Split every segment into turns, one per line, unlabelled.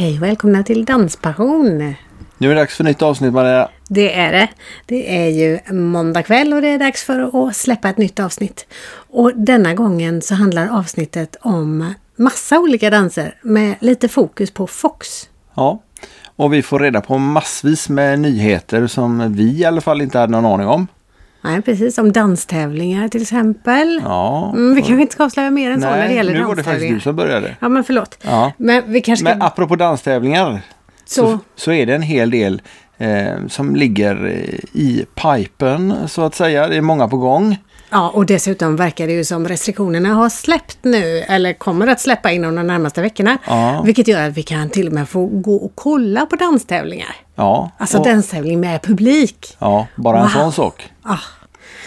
Hej och välkomna till Danspassion.
Nu är det dags för nytt avsnitt Maria.
Det är det. Det är ju måndag kväll och det är dags för att släppa ett nytt avsnitt. Och denna gången så handlar avsnittet om massa olika danser med lite fokus på Fox.
Ja, och vi får reda på massvis med nyheter som vi i alla fall inte hade någon aning om.
Nej, precis. Om danstävlingar till exempel.
Ja.
Mm, vi kanske inte ska avslöja mer än så när det gäller
nu var det faktiskt
danstävlingar.
du som började.
Ja, men förlåt.
Ja.
Men vi kanske.
Men apropå danstävlingar så,
Så,
så är det en hel del eh, som ligger eh, i pipen så att säga. Det är många på gång.
Ja, och dessutom verkar det ju som restriktionerna har släppt nu eller kommer att släppa inom de närmaste veckorna.
Ja.
Vilket gör att vi kan till och med få gå och kolla på danstävlingar.
Ja,
Alltså
och,
danstävling med publik.
ja bara en
Wow.
sån sak.
Ah.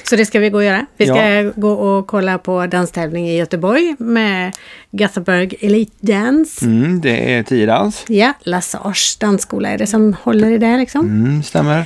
Så det ska vi gå och göra. Vi ska
Ja.
gå och kolla på danstävling i Göteborg med Gothenburg Elite Dance.
Mm, det är tiodans.
Ja, Lassage dansskola är det som håller i det liksom.
Mm, stämmer.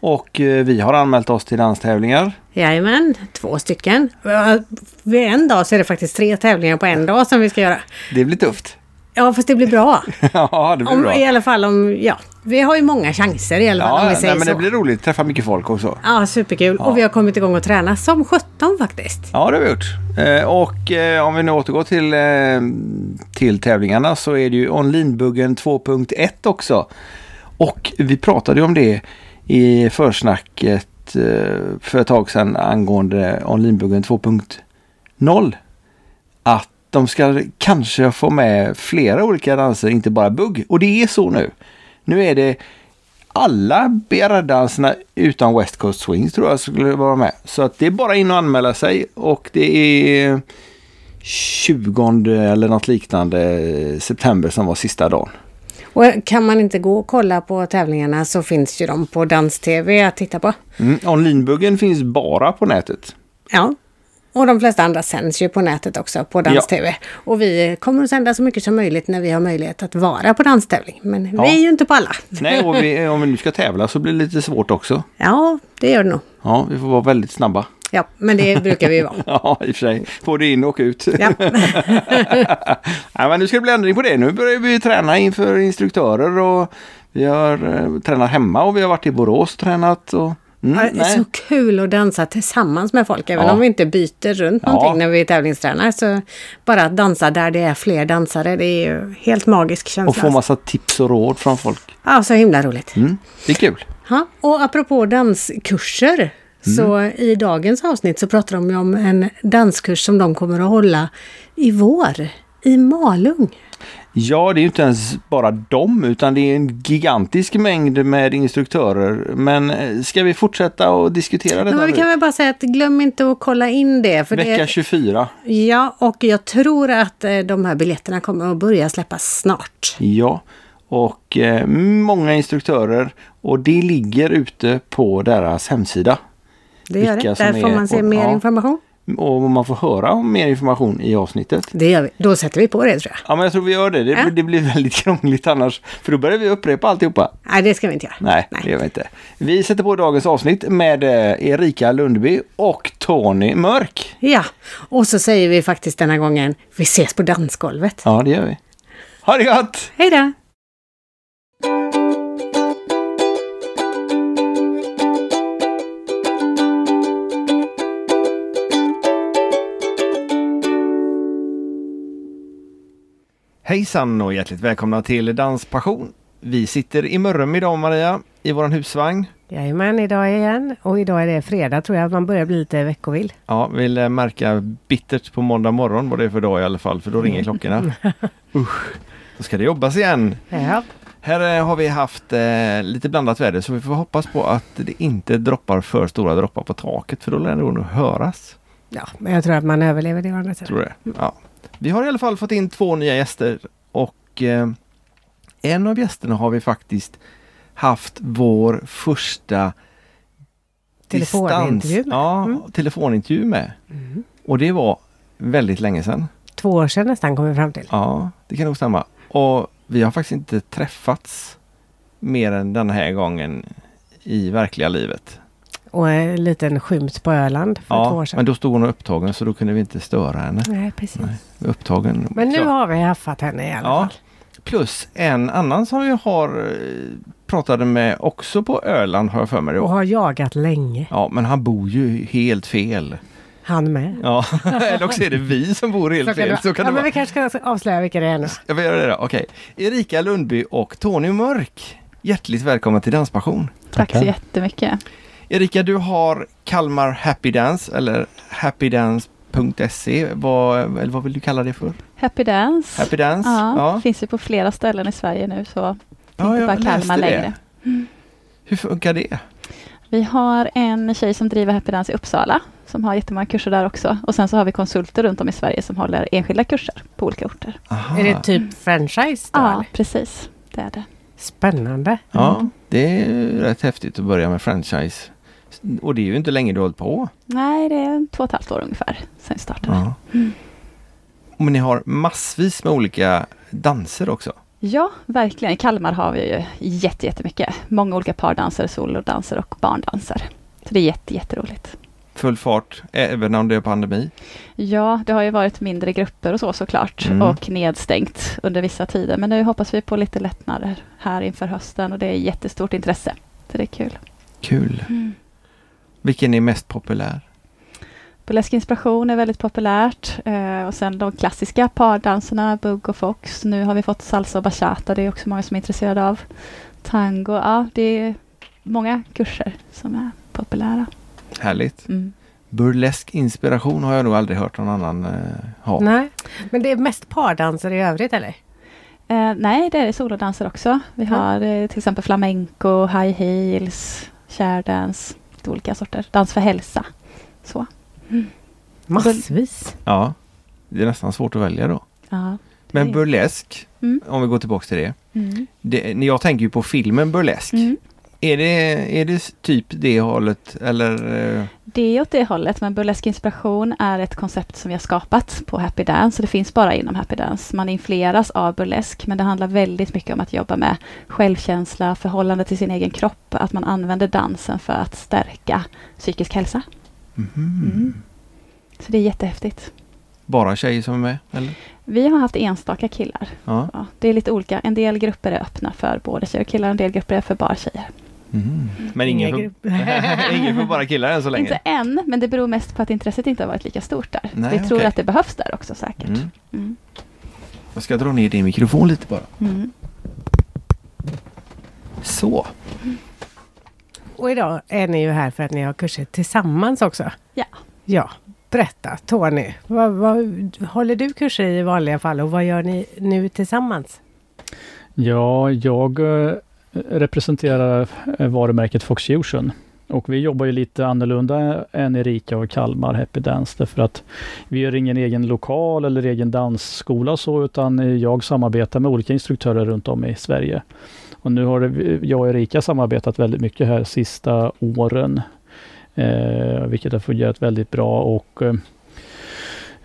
Och eh, vi har anmält oss till danstävlingar.
Jajamän, två stycken. Ja, Vid en dag så är det faktiskt tre tävlingar på en dag som vi ska göra.
Det blir tufft.
Ja, fast det blir bra.
ja, det blir
Om,
bra.
I alla fall om, ja, vi har ju många chanser i alla fall om
Ja,
vi
nej,
säger
men
så.
det blir roligt. Träffa mycket folk också.
Ja, superkul. Och vi har kommit igång och träna som 17 faktiskt.
Ja, det har vi gjort. Eh, och eh, om vi nu återgår till, till tävlingarna så är det ju Onlinbuggen 2.1 också. Och vi pratade ju om det i försnacket eh, för ett tag sedan angående Onlinebuggen 2.0. Att de ska kanske få med flera olika danser, inte bara bugg. Och det är så nu. Nu är det alla BR-danserna utan West Coast Swings tror jag skulle vara med. Så att det är bara in och anmäla sig och det är 20 eller något liknande september som var sista dagen.
Och kan man inte gå och kolla på tävlingarna så finns ju de på Dans-TV att titta på.
Mm. Onlinebuggen finns bara på nätet.
Ja. Och de flesta andra sänds ju på nätet också på Dans-TV. Och vi kommer att sända så mycket som möjligt när vi har möjlighet att vara på danstävling. Men
Ja.
vi är ju inte på alla.
Nej, och vi, om vi nu ska tävla så blir det lite svårt också.
Ja, det gör det nog.
Ja, vi får vara väldigt snabba.
Ja, men det brukar vi ju vara.
Ja, i och för sig. Både in och ut.
Ja.
Nej, men nu ska det bli ändring på det. Nu börjar vi träna inför instruktörer och vi har eh, tränat hemma och vi har varit i Borås och tränat. Och, mm,
Ja, Det är
nej.
så kul att dansa tillsammans med folk, även
Ja.
om vi inte byter runt
Ja.
någonting när vi tävlingstränar. Så bara att dansa där det är fler dansare, det är ju helt magisk känsla.
och få massa tips och råd från folk.
Ja, så himla roligt.
Mm, det är kul.
Ja, och apropå danskurser. Så i dagens avsnitt så pratar de om en danskurs som de kommer att hålla i vår. I Malung.
Ja, det är ju inte ens bara dem utan det är en gigantisk mängd med instruktörer. Men eh, ska vi fortsätta och diskutera detta
Men vi kan väl bara säga att glöm inte att kolla in det. För
Vecka
det
24.
ja, och jag tror att eh, de här biljetterna kommer att börja släppas snart.
Ja, och eh, många instruktörer och det ligger ute på deras hemsida.
Det gör det. Där får man se mer
ja.
information.
Och man får höra om mer information i avsnittet.
Det gör vi. Då sätter vi på det tror jag.
Ja, men jag tror vi gör det. Det,
Ja.
det blir väldigt krångligt annars. För då börjar vi upprepa alltihopa.
Nej, det ska vi inte göra.
Nej, det gör vi inte. Vi sätter på dagens avsnitt med eh, Erika Lundby och Tony Mörk.
Ja, och så säger vi faktiskt denna gången, vi ses på dansgolvet.
Ja, det gör vi. Ha det gott!
Hej då!
Hejsan och hjärtligt välkomna till Danspassion. Vi sitter i Mörrum idag Maria, i våran husvagn.
Jajamän, idag igen. Och idag är det fredag tror jag. Man börjar bli lite veckovill.
Ja, vill eh, märka bittert på måndag morgon vad det är för dag i alla fall, för då ringer klockorna. Usch, då ska det jobbas igen.
Ja.
Här eh, har vi haft eh, lite blandat väder så vi får hoppas på att det inte droppar för stora droppar på taket för då lär det nog höras.
ja, men jag tror att man överlever det å andra sidan.
Tror det. Ja. Vi har i alla fall fått in två nya gäster och eh, en av gästerna har vi faktiskt haft vår första
Telefonintervju med.
ja,
Mm.
telefonintervju med. Och det var väldigt länge sedan.
Två år sedan nästan kom vi fram till.
Ja, det kan nog stämma. Och vi har faktiskt inte träffats mer än den här gången i verkliga livet.
Och en liten skymt på Öland för två år
Ja,
sedan.
men då stod hon upptagen så då kunde vi inte störa henne.
Nej, precis.
Nej, upptagen.
Men nu har vi haffat henne i alla
Ja.
fall.
plus en annan som vi har eh, pratade med också på Öland har jag för mig det
Och har jagat länge.
Ja, men han bor ju helt fel.
Han med.
Ja, eller också är det vi som bor helt
Så kan
fel. Så kan
ja, men vi kanske ska avslöja vilka det är nu.
Jag vill göra det då. Okej. Erika Lundby och Tony Mörk. Hjärtligt välkomna till Danspassion.
Tack så jättemycket.
Erika, du har Kalmar Happy Dance eller happydance.se. Vad, eller vad vill du kalla det för?
Happy Dance.
Happy Dance?
Ja, finns ju på flera ställen i Sverige nu så
Ja,
inte bara Kalmar längre.
Hur funkar det?
Vi har en tjej som driver Happy Dance i Uppsala som har jättemånga kurser där också. Och sen så har vi konsulter runt om i Sverige som håller enskilda kurser på olika orter.
Aha.
Är det typ franchise då?
Ja,
eller?
precis. Det är det.
Spännande.
Ja, det är rätt häftigt att börja med franchise. Och det är ju inte länge du har hållit på.
Nej, det är två och ett halvt år ungefär sen vi startade.
Ja.
Mm.
Men ni har massvis med olika danser också.
Ja, verkligen. I Kalmar har vi ju jätte, jättemycket. Många olika pardanser, solodanser och barndanser. Så det är jätte, jätteroligt.
Full fart, även om det är pandemi.
Ja, det har ju varit mindre grupper och så såklart
Mm.
och nedstängt under vissa tider. Men nu hoppas vi på lite lättnader här inför hösten och det är jättestort intresse. Så det är kul.
Kul. Vilken är mest populär?
Burlesk inspiration är väldigt populärt eh, och sen de klassiska pardanserna, bugg och fox. Nu har vi fått salsa och bachata, det är också många som är intresserade av. Tango, ja det är många kurser som är populära.
Härligt.
Mm.
Burlesk inspiration har jag nog aldrig hört någon annan eh, ha.
Nej, men det är mest pardanser i övrigt eller?
Eh, nej, det är solodanser också. Vi
Ja.
har eh, till exempel flamenco, high heels, shairdance, lite olika sorter. Dans för hälsa. Så.
Massvis.
Ja, det är nästan svårt att välja då.
Ja.
Men burlesk,
Mm.
om vi går tillbaka till det.
Mm.
det när jag tänker ju på filmen burlesk.
Mm.
Är, det, är det typ det hållet eller? eh,
Det är åt det hållet, men burlesk inspiration är ett koncept som vi har skapat på Happy Dance. Så det finns bara inom Happy Dance. Man influeras av burlesk, men det handlar väldigt mycket om att jobba med självkänsla, förhållande till sin egen kropp, att man använder dansen för att stärka psykisk hälsa.
mhm.
Mm. Så det är jättehäftigt.
Bara tjejer som är med? Eller?
Vi har haft enstaka killar.
Ja.
Ja, det är lite olika. En del grupper är öppna för både tjejer och killar, en del grupper är för bara tjejer.
Mhm. Men ingen för, ingen för bara killar än så länge?
Inte än, men det beror mest på att intresset inte har varit lika stort där.
Nej,
Vi tror
okej.
att det behövs där också säkert.
Mm.
Mm.
Jag ska dra ner din mikrofon lite bara.
Mm.
Så.
Och idag är ni ju här för att ni har kurser tillsammans också.
Ja.
Ja, berätta Tony. Vad, vad, håller du kurser i vanliga fall och vad gör ni nu tillsammans?
Ja, jag eh, representerar eh, varumärket Foxfusion. Och vi jobbar ju lite annorlunda än Erika och Kalmar Happy Dance därför att vi har ingen egen lokal eller egen dansskola så utan jag samarbetar med olika instruktörer runt om i Sverige. Och nu har jag och Erika samarbetat väldigt mycket här sista åren. Eh, vilket har fungerat väldigt bra och eh,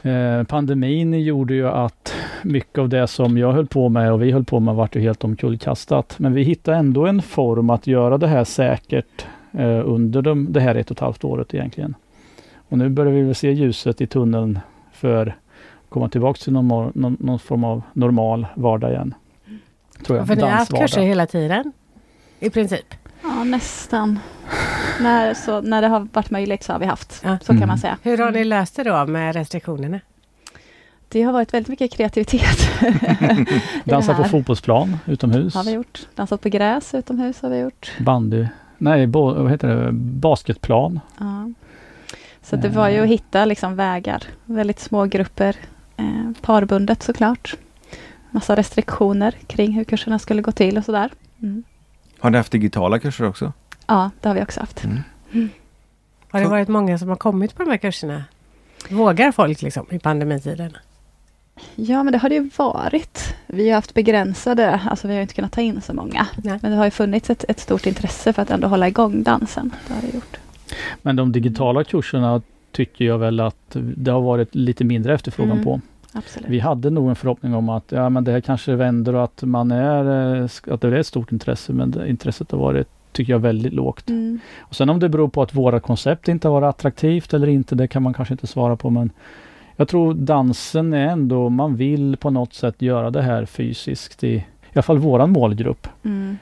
eh, pandemin gjorde ju att mycket av det som jag höll på med och vi höll på med vart ju helt omkullkastat. Men vi hittade ändå en form att göra det här säkert eh, under de, det här ett och ett halvt året egentligen. Och nu börjar vi väl se ljuset i tunneln för att komma tillbaka till normal, någon, någon form av normal vardag igen. Tror jag.
För ni har haft kurser hela tiden? I princip?
Ja, nästan. när, så, när det har varit möjligt så har vi haft.
Ja.
Så kan
Mm.
man säga.
Hur har ni löst det då med restriktionerna?
Det har varit väldigt mycket kreativitet. i det
Dansa på fotbollsplan utomhus.
har vi gjort. Dansat på gräs utomhus har vi gjort.
Bandy. Nej, bo, vad heter det? Basketplan.
Ja. Så det var ju att hitta liksom vägar. Väldigt små grupper. Eh, parbundet såklart. Massa restriktioner kring hur kurserna skulle gå till och sådär. Mm.
Har ni haft digitala kurser också?
Ja, det har vi också haft.
Mm.
Har det varit många som har kommit på de här kurserna? Vågar folk liksom i pandemitiden?
Ja, men det har det ju varit. Vi har haft begränsade, alltså vi har inte kunnat ta in så många.
Nej.
Men det har ju funnits ett, ett stort intresse för att ändå hålla igång dansen. Det har det gjort.
Men de digitala kurserna tycker jag väl att det har varit lite mindre efterfrågan
Mm.
på.
Absolut.
Vi hade nog en förhoppning om att ja, men det här kanske vänder och att man är, eh, att det är ett stort intresse, men intresset har varit, tycker jag, väldigt lågt.
Mm.
Och sen om det beror på att våra koncept inte har varit attraktivt eller inte, det kan man kanske inte svara på, men jag tror dansen är ändå, man vill på något sätt göra det här fysiskt i, i alla fall våran målgrupp,
Mm.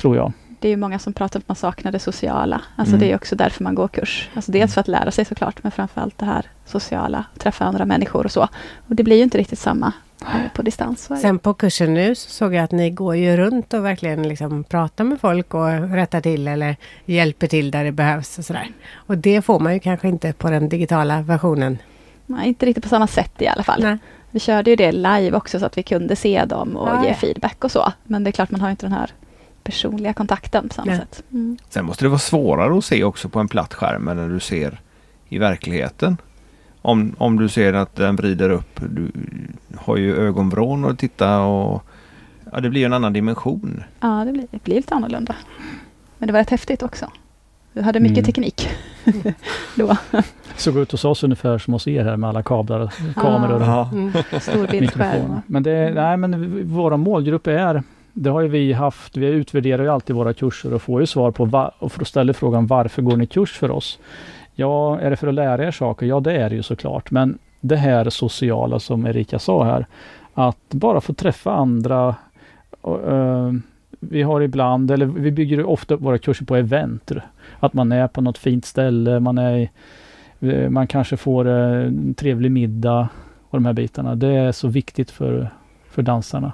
tror jag.
Det är ju många som pratar om att man saknar det sociala. Alltså
Mm.
det är också därför man går kurs. Alltså dels för att lära sig såklart, men framförallt det här sociala, träffa andra människor och så. Och det blir ju inte riktigt samma eh, på distans.
Sen på kursen nu så såg jag att ni går ju runt och verkligen liksom pratar med folk och rättar till eller hjälper till där det behövs och sådär. Och det får man ju kanske inte på den digitala versionen.
Nej, inte riktigt på samma sätt i alla fall.
Nej.
Vi körde ju det live också så att vi kunde se dem och
Ah,
ge
ja.
feedback och så. Men det är klart man har inte den här personliga kontakten på samma
Nej.
sätt. Mm.
Sen måste det vara svårare att se också på en platt skärm än när du ser i verkligheten. Om, om du ser att den vrider upp, du har ju ögonvrån att titta och ja, det blir ju en annan dimension.
Ja, det blir, det blir lite annorlunda. Men det var rätt häftigt också. Vi hade mycket
Mm.
teknik då.
Såg ut hos oss ungefär som hos er här med alla kablar, och kameror och
Ja.
Mm.
Mikrofoner. Men det, nej, men v- våra målgrupp är, det har ju vi haft, vi utvärderar ju alltid våra kurser och får ju svar på, va, och ställer frågan varför går ni kurs för oss? Ja, är det för att lära er saker? Ja, det är det ju såklart. Men det här sociala som Erika sa här, att bara få träffa andra. Och, eh, vi har ibland, eller vi bygger ju ofta våra kurser på event. Att man är på något fint ställe, man är eh, man kanske får eh, en trevlig middag och de här bitarna. Det är så viktigt för, för dansarna.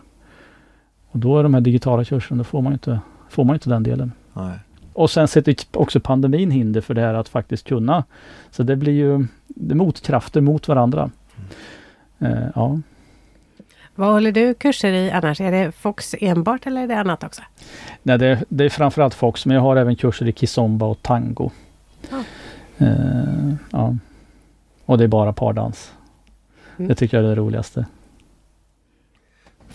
Och då är de här digitala kurserna, då får man ju inte, får man inte den delen.
Nej.
Och sen sätter också pandemin hinder för det här att faktiskt kunna. Så det blir ju det motkrafter mot varandra. Eh, ja.
Vad håller du kurser i annars? Är det Fox enbart eller är det annat också?
Nej, det, det är framförallt Fox, men jag har även kurser i kizomba och tango.
Ja.
Eh, ja. Och det är bara pardans.
Mm.
Det tycker jag är det roligaste.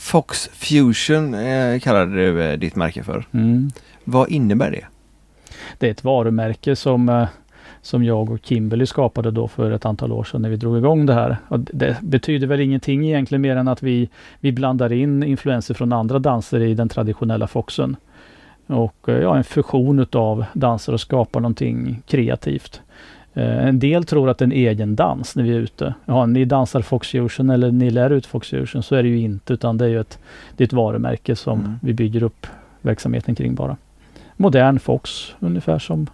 Fox Fusion eh, kallade du eh, ditt märke för.
Mm.
Vad innebär det?
Det är ett varumärke som, eh, som jag och Kimberly skapade då för ett antal år sedan när vi drog igång det här. Och det betyder väl ingenting egentligen mer än att vi, vi blandar in influenser från andra danser i den traditionella foxen. Och eh, ja, en fusion utav danser och skapar någonting kreativt. Eh, En del tror att det är en egen dans när vi är ute. Ja, ni dansar Fox Fusion eller ni lär ut Fox Fusion. Så är det ju inte utan det är ju ett, det är ett varumärke som
Mm.
vi bygger upp verksamheten kring bara modern Fox, ungefär som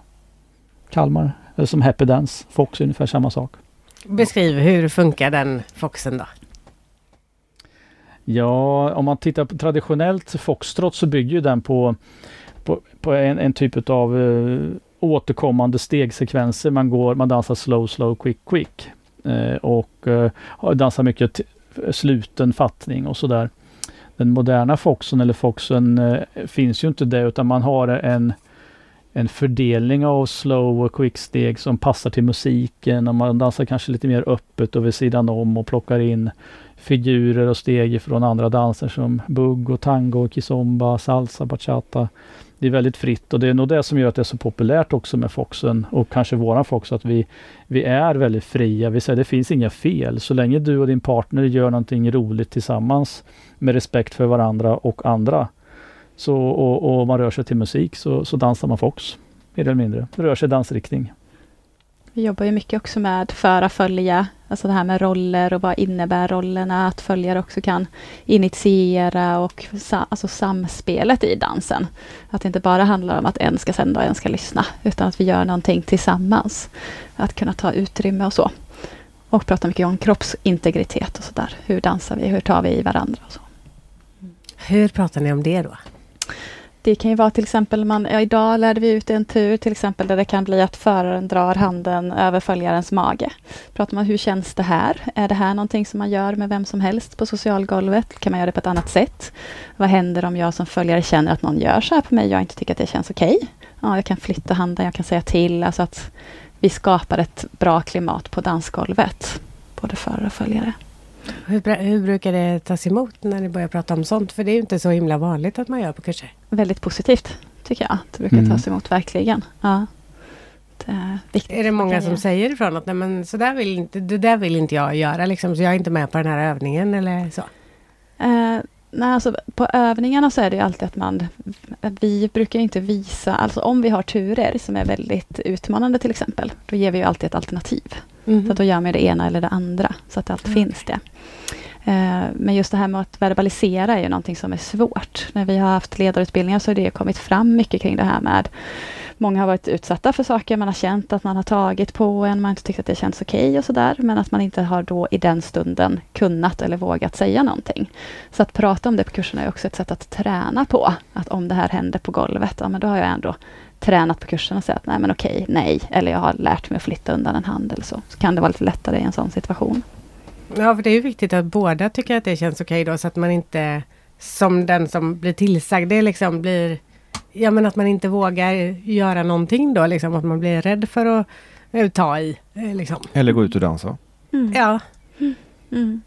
Kalmar, eller som Happy Dance. Fox är ungefär samma sak.
Beskriv hur funkar den Foxen då?
Ja, om man tittar på traditionellt foxtrot så bygger ju den på, på, på en, en typ av eh, återkommande stegsekvenser. Man går, man dansar slow, slow, quick, quick. Eh, och eh, dansar mycket t- sluten fattning och sådär. Den moderna foxen eller foxen eh, finns ju inte det utan man har en en fördelning av slow och quick steg som passar till musiken och man dansar kanske lite mer öppet och vid sidan om och plockar in figurer och steg från andra danser som bugg och tango, kizomba, salsa, bachata. Det är väldigt fritt och det är nog det som gör att det är så populärt också med foxen och kanske våran fox att vi, vi är väldigt fria. Vi säger det finns inga fel. Så länge du och din partner gör någonting roligt tillsammans med respekt för varandra och andra så, och, och man rör sig till musik så, så dansar man fox. Mer eller mindre. Rör sig i dansriktning.
Vi jobbar ju mycket också med föra, följa, alltså det här med roller och vad innebär rollerna, att följare också kan initiera och sa, alltså samspelet i dansen. Att det inte bara handlar om att en ska sända och en ska lyssna, utan att vi gör någonting tillsammans. Att kunna ta utrymme och så. Och prata mycket om kroppsintegritet och sådär. Hur dansar vi? Hur tar vi i varandra? Och så.
Hur pratar ni om det då?
Det kan ju vara till exempel, man, ja, idag lärde vi ut en tur till exempel där det kan bli att föraren drar handen över följarens mage. Pratar man hur känns det här? Är det här någonting som man gör med vem som helst på socialgolvet? Kan man göra det på ett annat sätt? Vad händer om jag som följare känner att någon gör så här på mig jag inte tycker att det känns okej? Ja, jag kan flytta handen, jag kan säga till, alltså att vi skapar ett bra klimat på dansgolvet. Både förare och följare.
Hur, hur brukar det tas emot när ni börjar prata om sånt? För det är ju inte så himla vanligt att man gör på kurser.
Väldigt positivt, tycker jag. Det brukar
Mm.
tas emot verkligen. Ja. Det är.
Är det många som säger ifrån att Nej, men så där vill inte, det där vill inte jag göra liksom, så jag är inte med på den här övningen eller så?
Eh, nej, alltså på övningarna så är det ju alltid att man... Vi brukar inte visa... Alltså om vi har turer som är väldigt utmanande till exempel, då ger vi ju alltid ett alternativ.
Mm.
Så då gör man det ena eller det andra, så att allt
Mm.
finns det. Eh, men just det här med att verbalisera är ju någonting som är svårt. När vi har haft ledarutbildningar så har det kommit fram mycket kring det här med Många har varit utsatta för saker, man har känt att man har tagit på en, man har inte tyckt att det känns okej och sådär, men att man inte har då i den stunden kunnat eller vågat säga någonting. Så att prata om det på kurserna är också ett sätt att träna på, att om det här händer på golvet, ja men då har jag ändå tränat på kursen och säga att nej men okej, nej, eller jag har lärt mig att flytta undan en hand eller så. Så kan det vara lite lättare i en sån situation.
Ja, för det är ju viktigt att båda tycker att det känns okej då så att man inte som den som blir tillsagd, det liksom blir Ja men att man inte vågar göra någonting då liksom, att man blir rädd för att eh, ta i. eh, Liksom.
Eller gå ut och dansa.
Ja,
Mm.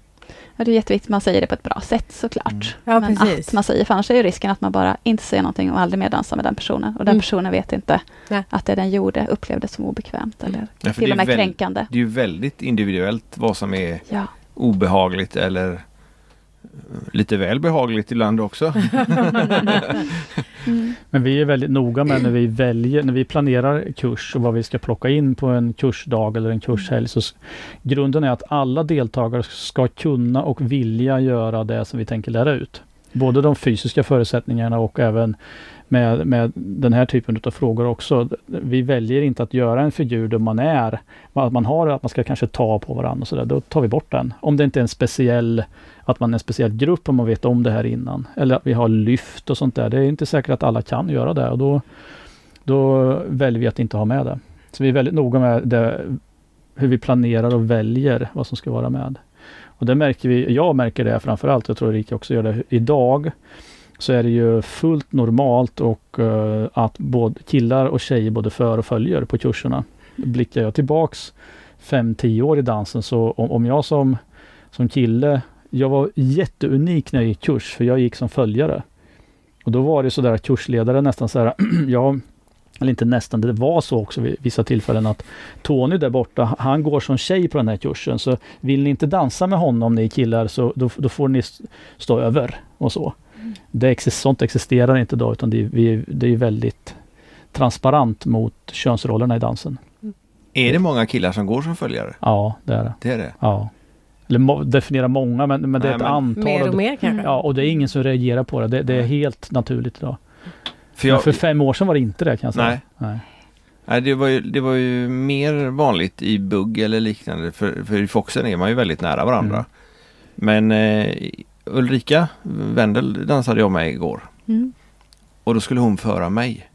Ja, det är jätteviktigt att man säger det på ett bra sätt såklart.
Mm.
Ja,
Men
precis.
att man säger, för annars är ju risken att man bara inte säger någonting och aldrig mer dansar med den personen. Och den
Mm.
personen vet inte
Nej.
att det den gjorde upplevdes som obekvämt eller
Ja,
till
det
och
är
med
väl-
kränkande.
Det är ju väldigt individuellt vad som är
Ja.
obehagligt eller lite väl behagligt ibland också.
Mm.
Men vi är väldigt noga med när vi väljer, när vi planerar kurs och vad vi ska plocka in på en kursdag eller en kurshelg. Så grunden är att alla deltagare ska kunna och vilja göra det som vi tänker lära ut. Både de fysiska förutsättningarna och även med, med den här typen av frågor också. Vi väljer inte att göra en figur där man är, att man har att man ska kanske ta på varandra och sådär. Då tar vi bort den. Om det inte är en speciell, att man är en speciell grupp om man vet om det här innan. Eller att vi har lyft och sånt där. Det är inte säkert att alla kan göra det och då, då väljer vi att inte ha med det. Så vi är väldigt noga med det, hur vi planerar och väljer vad som ska vara med. Och det märker vi, jag märker det framförallt, jag tror Erika också gör det idag, så är det ju fullt normalt och eh, att både killar och tjejer både för och följer på kurserna. Blickar jag tillbaks 5-10 år i dansen så om, om jag som, som kille, jag var jätteunik när jag gick kurs för jag gick som följare. Och då var det sådär att kursledaren nästan så här, ja, eller inte nästan, det var så också vid vissa tillfällen att Tony där borta, han går som tjej på den här kursen. Så vill ni inte dansa med honom ni killar så då, då får ni stå över och så. Det exis- sånt existerar inte idag utan det är, vi, det är väldigt transparent mot könsrollerna i dansen.
är det många killar som går som följare?
Ja, det är det.
Det är det.
Ja. Eller må, definiera många men, men det är
Nej,
ett
men-
antal.
mer
och
mer kanske.
Ja, och det är ingen som reagerar på det. Det, det är helt naturligt idag.
För
Men
jag,
för fem år sedan var det inte det kan jag säga.
Nej.
Nej.
nej, det, var ju, det var ju mer vanligt i bugg eller liknande. För, för i Foxen är man ju väldigt nära varandra.
Mm.
Men eh, Ulrika Wendel dansade jag med igår.
Mm.
Och då skulle hon föra mig.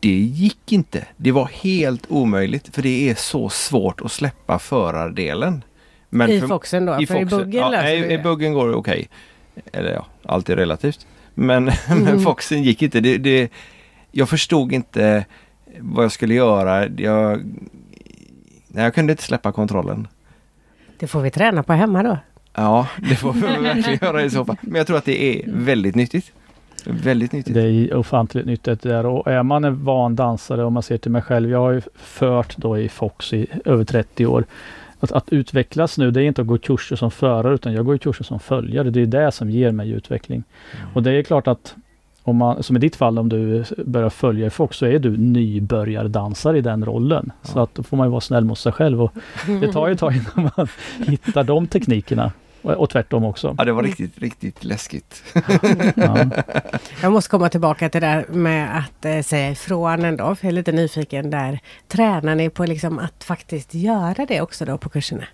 Det gick inte. Det var helt omöjligt för det är så svårt att släppa förardelen. Men
I
för-
Foxen då,
i
för i
Foxen-
buggen
ja, nej, I buggen går det okej. Eller ja, allt är relativt. Men,
Mm.
men Foxen gick inte. Det, det, jag förstod inte vad jag skulle göra. Jag, nej, jag kunde inte släppa kontrollen.
Det får vi träna på hemma då.
Ja, det får vi verkligen göra i så fall. Men jag tror att det är väldigt nyttigt. Väldigt nyttigt.
Det är ofantligt nyttigt där och är man en van dansare om man ser till mig själv. Jag har ju fört då i Fox i över 30 år. Att, att utvecklas nu det är inte att gå kurser som förare utan jag går i kurser som följare. Det är det som ger mig utveckling. Och det är klart att om man, som i ditt fall om du börjar följa i Fox så är du nybörjardansare i den rollen. Så
Ja.
att då får man ju vara snäll mot sig själv och det tar ju ett tag innan man hittar de teknikerna. Och, och tvärtom också.
Ja, det var riktigt, riktigt läskigt.
Ja.
Jag måste komma tillbaka till det där med att eh, säga ifrån ändå, för jag är lite nyfiken där. Tränar ni på liksom att faktiskt göra det också då på kurserna?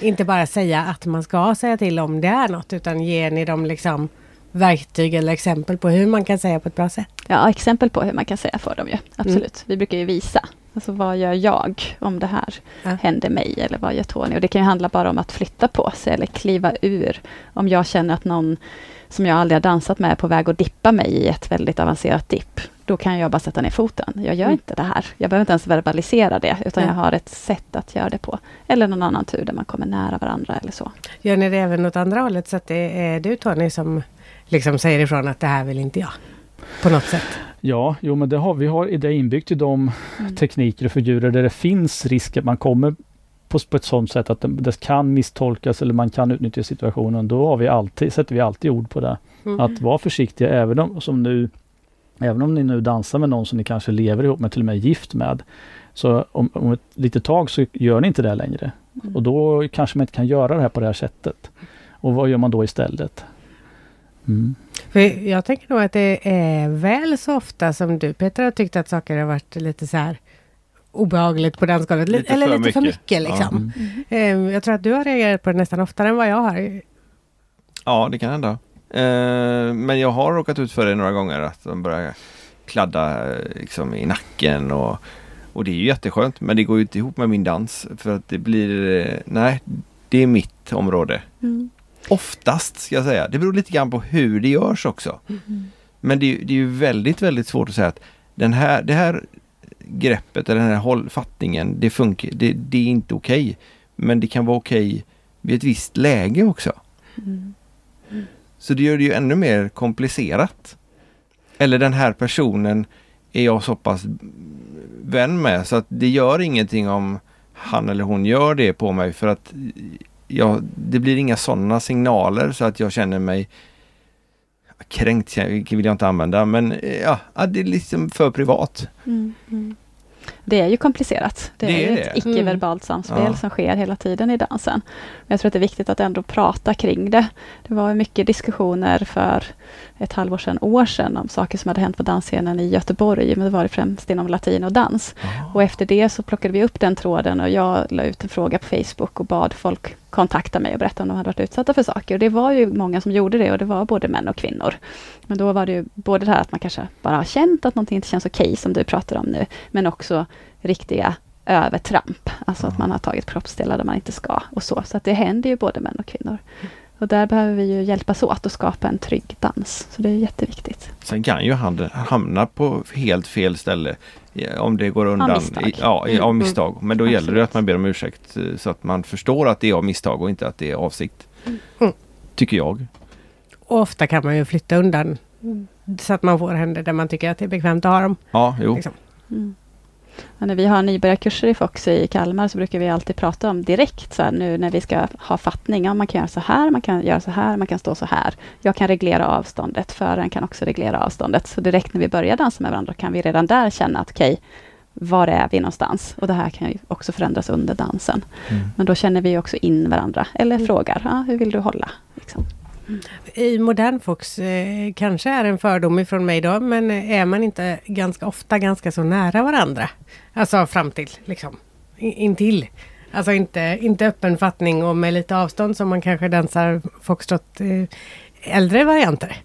Inte bara säga att man ska säga till om det är något, utan ger ni dem liksom verktyg eller exempel på hur man kan säga på ett bra sätt?
Ja, exempel på hur man kan säga för dem ju. Absolut. Vi brukar ju visa. Alltså vad gör jag om det här
Ja.
händer mig eller vad gör Tony? Och det kan ju handla bara om att flytta på sig eller kliva ur. Om jag känner att någon som jag aldrig har dansat med är på väg att dippa mig i ett väldigt avancerat dipp. Då kan jag bara sätta ner foten. Jag gör
Mm.
inte det här. Jag behöver inte ens verbalisera det, utan
Ja.
jag har ett sätt att göra det på. Eller någon annan tur där man kommer nära varandra eller så.
Gör ni det även åt andra hållet så att det är du Tony som liksom säger ifrån att det här vill inte jag? På något sätt.
Ja, jo men det har, vi har det inbyggt i de
Mm.
tekniker och figurer där det finns risk att man kommer på, på ett sådant sätt att det, det kan misstolkas eller man kan utnyttja situationen. Då har vi alltid, sätter vi alltid ord på det.
Mm.
Att vara försiktiga även om, som nu, även om ni nu dansar med någon som ni kanske lever ihop med, till och med gift med. Så om, om ett litet tag så gör ni inte det längre.
Mm.
Och då kanske man inte kan göra det här på det här sättet. Och vad gör man då istället? Mm.
För jag tänker nog att det är väl så ofta som du Peter har tyckt att saker har varit lite så här obehagligt på dansgolvet. Li-
Lite
eller
för
lite för
mycket.
mycket liksom.
Mm.
Ehm, Jag tror att du har reagerat på det nästan oftare än vad jag har.
Ja, det kan hända. Eh, men jag har råkat ut för det några gånger att de börjar kladda eh, liksom, i nacken och, och det är ju jätteskönt men det går ju inte ihop med min dans för att det blir, eh, nej, det är mitt område.
Mm.
Oftast ska jag säga. Det beror lite grann på hur det görs också. Men det, är- det är ju väldigt, väldigt svårt att säga att den här, det här greppet eller den här håll, fattningen, det funkar, det, det är inte okej. Men det kan vara okej vid ett visst läge också.
Mm.
Så det gör det ju ännu mer komplicerat. Eller den här personen är jag så pass vän med så att det gör ingenting om han eller hon gör det på mig för att jag, det blir inga sådana signaler så att jag känner mig kränkt vill jag inte använda men ja, ja, det är liksom för privat.
Mm. Mm. Det är ju komplicerat. Det,
Det
är
är
ju ett
det.
icke-verbalt samspel
Ja.
som sker hela tiden i dansen. Men jag tror att det är viktigt att ändå prata kring det. Det var mycket diskussioner för ett halvår sedan, år sedan om saker som hade hänt på dansscenen i Göteborg, men det var det främst inom latin och dans. Och efter det så plockade vi upp den tråden och jag la ut en fråga på Facebook och bad folk kontakta mig och berätta om de hade varit utsatta för saker. Och det var ju många som gjorde det och det var både män och kvinnor. Men då var det ju både det här att man kanske bara har känt att någonting inte känns okej, som du pratar om nu, men också riktiga övertramp. Alltså att man har tagit kroppsdelar där man inte ska och så. Så att det händer ju både män och kvinnor. Och där behöver vi ju hjälpas åt att skapa en trygg dans. Så det är jätteviktigt.
Sen kan ju han hamna på helt fel ställe om det går undan.
misstag.
I, ja, i, av
Mm.
misstag. Men då gäller det att man ber om ursäkt eh, så att man förstår att det är av misstag och inte att det är avsikt.
Mm.
Tycker jag.
Och ofta kan man ju flytta undan så att man får händer där man tycker att det är bekvämt att ha dem.
Ja, jo.
Liksom.
Mm. Ja, när vi har nybörjarkurser i Fox i Kalmar så brukar vi alltid prata om direkt så här, nu när vi ska ha fattning. Ja, man kan göra så här, man kan göra så här, man kan stå så här. Jag kan reglera avståndet, föraren kan också reglera avståndet. Så direkt när vi börjar dansa med varandra kan vi redan där känna att okej, var är vi någonstans? Och det här kan ju också förändras under dansen.
Mm.
Men då känner vi också in varandra eller
Mm.
frågar, ja, hur vill du hålla? Liksom.
I modern Fox eh, kanske är en fördom ifrån mig då, men är man inte ganska ofta ganska så nära varandra? Alltså fram till, liksom, in- intill. Alltså inte, inte öppen fattning och med lite avstånd som man kanske dansar foxtrot eh, äldre varianter.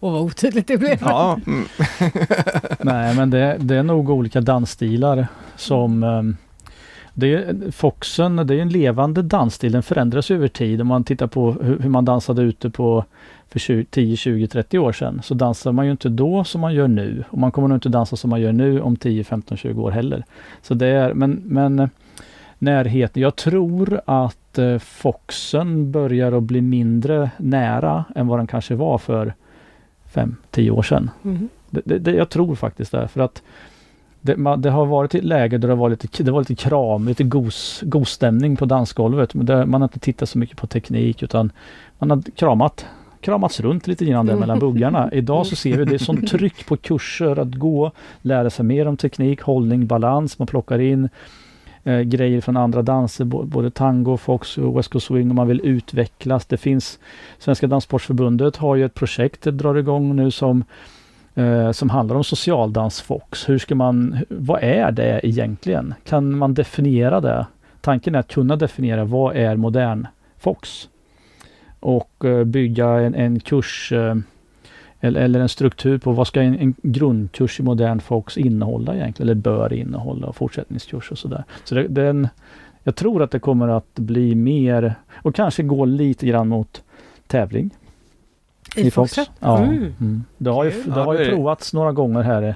Och vad otydligt det blev.
Ja, mm.
Nej, men det, det är nog olika dansstilar som ehm, det är, Foxen, det är en levande dansstil. Den förändras över tid. Om man tittar på hur, man dansade ute på för 20, 10, 20, 30 år sedan så dansar man ju inte då som man gör nu. Och man kommer nog inte dansa som man gör nu om 10, 15, 20 år heller. Så det är, men, men eh, närheten. Jag tror att eh, Foxen börjar att bli mindre nära än vad den kanske var för 5-10 år sedan. Det, det, det, jag tror faktiskt det. För att det, man, det har varit ett läge där det var lite, det var lite kram, lite gos, gosstämning på dansgolvet. Men det, man har inte tittat så mycket på teknik utan man har kramat kramats runt lite grann där mellan buggarna. Idag så ser vi det är sånt tryck på kurser att gå, lära sig mer om teknik, hållning, balans. Man plockar in eh, grejer från andra danser, både tango, fox och west coast swing och man vill utvecklas. Det finns Svenska Danssportförbundet har ju ett projekt det drar igång nu som eh, som handlar om socialdans fox. Hur ska man, vad är det egentligen? Kan man definiera det? Tanken är att kunna definiera vad är modern fox? Och eh, bygga en, en kurs eh, eller, eller en struktur på vad ska en, en grundkurs i modern fox innehålla egentligen, eller bör innehålla, och fortsättningskurs och sådär. Så det, den, jag tror att det kommer att bli mer, och kanske gå lite grann mot tävling.
I Fox?
Ja.
Mm.
Mm. Det har ju, det
Ja,
har ju provats några gånger här.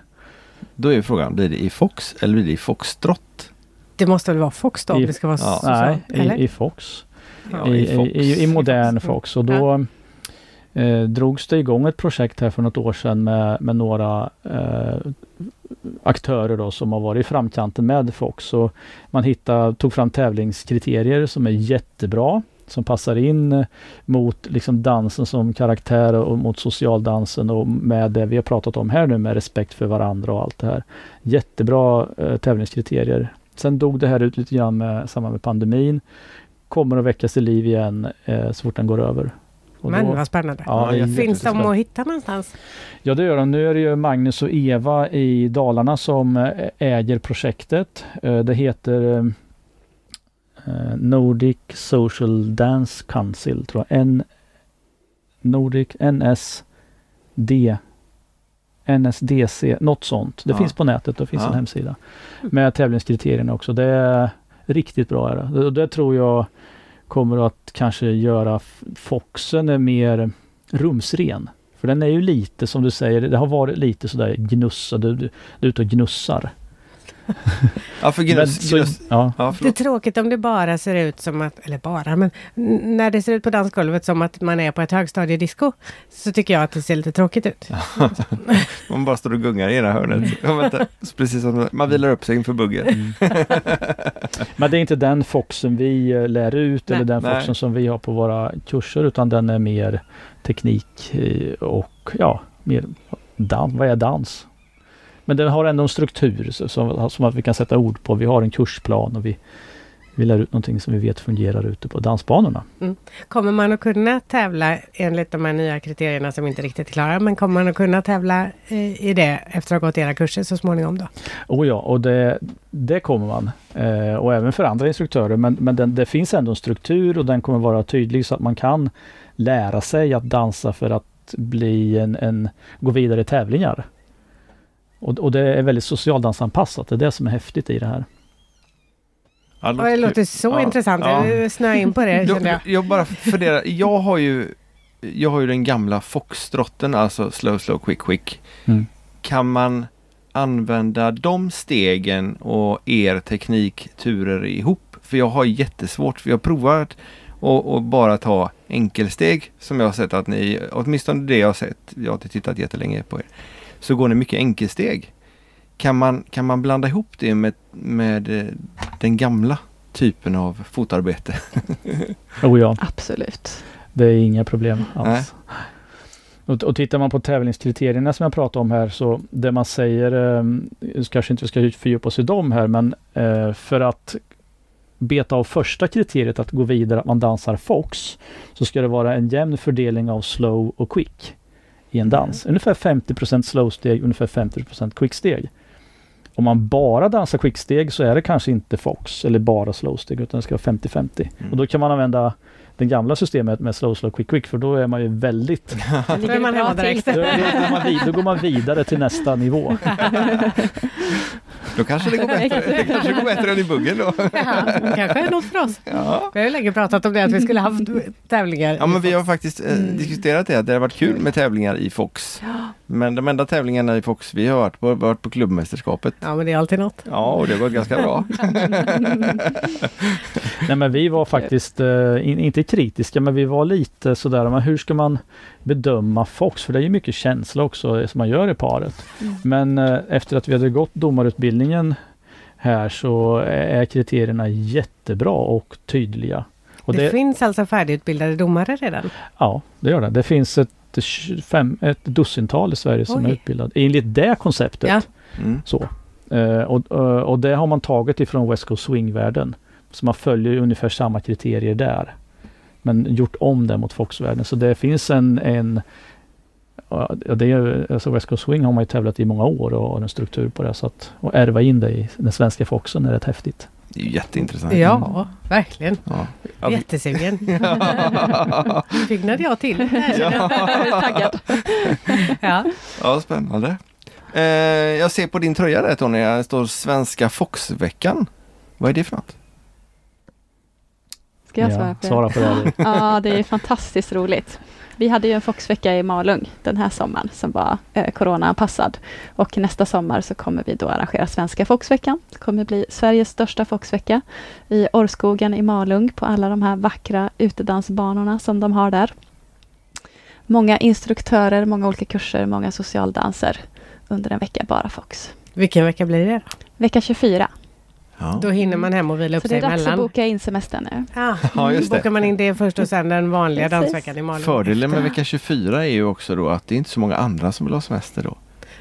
Då är frågan, blir det i Fox eller blir det i Foxtrot?
Det måste väl vara Fox då
I-
det ska vara
ja.
så?
Nej,
eller?
i, i Fox.
Ja,
I,
i Fox.
i, i, i modern. Fox. Och då eh, drogs det igång ett projekt här för något år sedan med, med några eh, aktörer då som har varit i framkanten med Fox. Så man hittade, tog fram tävlingskriterier som är jättebra. Som passar in eh, mot liksom dansen som karaktär och mot socialdansen och med det vi har pratat om här nu med respekt för varandra och allt det här. Jättebra eh, tävlingskriterier. Sen dog det här ut lite grann med, samma med pandemin. Kommer att väckas till liv igen eh, så fort den går över.
Och Men då, vad spännande.
Ja,
Finns de att hitta någonstans?
Ja det gör de. Nu är det ju Magnus och Eva i Dalarna som eh, äger projektet. Eh, det heter Nordic Social Dance Council tror jag. N Nordic NSD NSDC, något sånt. Det ja. finns på nätet, det finns ja. en hemsida. Med tävlingskriterierna också. Det är riktigt bra. Är det. Och det tror jag kommer att kanske göra Foxen mer rumsren. För den är ju lite som du säger, det har varit lite sådär gnussa, du, du, du är ute och gnussar.
ja, för gnus, men, gnus,
ja. ja det är tråkigt om det bara ser ut som att, eller bara, men när det ser ut på dansgolvet som att man är på ett högstadiedisco så tycker jag att det ser lite tråkigt ut.
man bara står och gungar i ena hörnet. Mm. Precis som man vilar upp sig inför buggen. Mm.
men det är inte den Foxen vi eh, lär ut Nej. eller den Foxen som vi har på våra kurser utan den är mer teknik eh, och ja, mer dans. Vad är dans? Men den har ändå en struktur som, som att vi kan sätta ord på. Vi har en kursplan och vi, vi lär ut någonting som vi vet fungerar ute på dansbanorna. Mm.
Kommer man att kunna tävla enligt de här nya kriterierna som inte riktigt är klara, men kommer man att kunna tävla eh, i det efter att ha gått era kurser så småningom då?
Oh ja, och det, det kommer man. Eh, och även för andra instruktörer, men, men den, det finns ändå en struktur och den kommer vara tydlig så att man kan lära sig att dansa för att bli en, en gå vidare i tävlingar. Och, och det är väldigt socialdansanpassat. Det är det som är häftigt i det här.
Ja, det låter så ja, intressant. Ja. Jag snöar in på det
jag. jag. Jag bara funderar. Jag har ju jag har ju den gamla foxtrotten, alltså slow, slow, quick, quick. Mm. Kan man använda de stegen och er teknikturer ihop? För jag har jättesvårt, för jag har provat att bara ta enkelsteg som jag har sett att ni, åtminstone det jag har sett, jag har inte tittat jättelänge på er så går ni mycket enkelsteg. Kan man, kan man blanda ihop det med, med eh, den gamla typen av fotarbete?
oh ja.
Absolut.
Det är inga problem alls. Och, och tittar man på tävlingskriterierna som jag pratade om här så det man säger, eh, kanske inte vi ska fördjupa oss i dem här, men eh, för att beta av första kriteriet att gå vidare, att man dansar Fox, så ska det vara en jämn fördelning av slow och quick i en dans. Mm. Ungefär 50% slowsteg, ungefär 50% quicksteg. Om man bara dansar quicksteg så är det kanske inte Fox eller bara slowsteg utan det ska vara 50-50. Mm. Och då kan man använda det gamla systemet med slow, slow, quick, quick för då är man ju väldigt...
då är man hemma direkt. Då,
man vid, då går man vidare till nästa nivå.
Då kanske det går bättre, det kanske går bättre än i buggen då.
Ja, kanske är något för oss. Ja. Vi har ju länge pratat om det, att vi skulle haft tävlingar.
Ja, men vi har faktiskt eh, mm. diskuterat det, att det har varit kul med tävlingar i Fox. Ja. Men de enda tävlingarna i Fox vi har varit på, varit på klubbmästerskapet.
Ja, men det är alltid något.
Ja, och det har gått ganska bra.
Nej, men vi var faktiskt, eh, inte kritiska, men vi var lite sådär, men hur ska man bedöma Fox? För det är ju mycket känsla också som man gör i paret. Mm. Men eh, efter att vi hade gått domarutbildningen här så är kriterierna jättebra och tydliga. Och
det, det, finns alltså färdigutbildade domare redan?
Ja, det gör det. Det finns ett, fem, ett dussintal i Sverige som Oj. är utbildade enligt det konceptet. Ja. Mm. Så. Uh, och, och det har man tagit ifrån West Coast Swing-världen. Så man följer ungefär samma kriterier där. Men gjort om det mot Fox-världen. Så det finns en, en Ja, det är, alltså West Coast Swing har man ju tävlat i många år och har en struktur på det. Så att, och ärva in det i den svenska Foxen är rätt häftigt.
Det är jätteintressant.
Ja, verkligen. Ja. Jättesugen. Fick jag till. Ja.
Taggad. ja. ja, spännande. Eh, jag ser på din tröja där Tony, det står Svenska Foxveckan. Vad är det för något?
Ska jag svara på det? Svara på det. ja, det är fantastiskt roligt. Vi hade ju en Foxvecka i Malung den här sommaren som var eh, coronaanpassad. Och nästa sommar så kommer vi då arrangera Svenska Foxveckan. Det kommer bli Sveriges största Foxvecka i Orrskogen i Malung på alla de här vackra utedansbanorna som de har där. Många instruktörer, många olika kurser, många socialdanser under en vecka bara Fox.
Vilken vecka blir det?
Vecka 24.
Ja.
Då hinner man hem och vila upp
Så det
sig
är dags att
emellan.
boka in semestern nu.
Ja,
Ja, just det.
bokar man in det först och sen den vanliga dansveckan i Malung.
Fördelen med vecka 24 är ju också då att det är inte så många andra som vill ha semester då.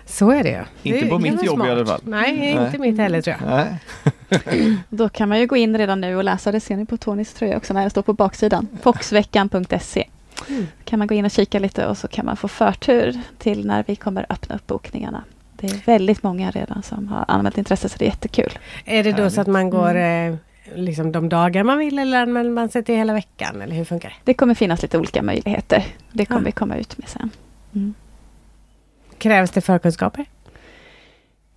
Så är det.
Inte
Det
på mitt jobb i
smart.
alla fall.
Nej, inte
Nej.
mitt heller tror jag.
Nej.
Då kan man ju gå in redan nu och läsa, det ser ni på Tonys tröja också när det står på baksidan. Foxveckan.se
Mm.
kan man gå in och kika lite och så kan man få förtur till när vi kommer öppna upp bokningarna. Det är väldigt många redan som har anmält intresse så det är jättekul.
Är det då så att man går eh, liksom de dagar man vill eller anmäler man sig till hela veckan? Eller hur funkar det?
Det kommer finnas lite olika möjligheter. Det kommer
Ja.
vi komma ut med sen. Mm.
Krävs det förkunskaper?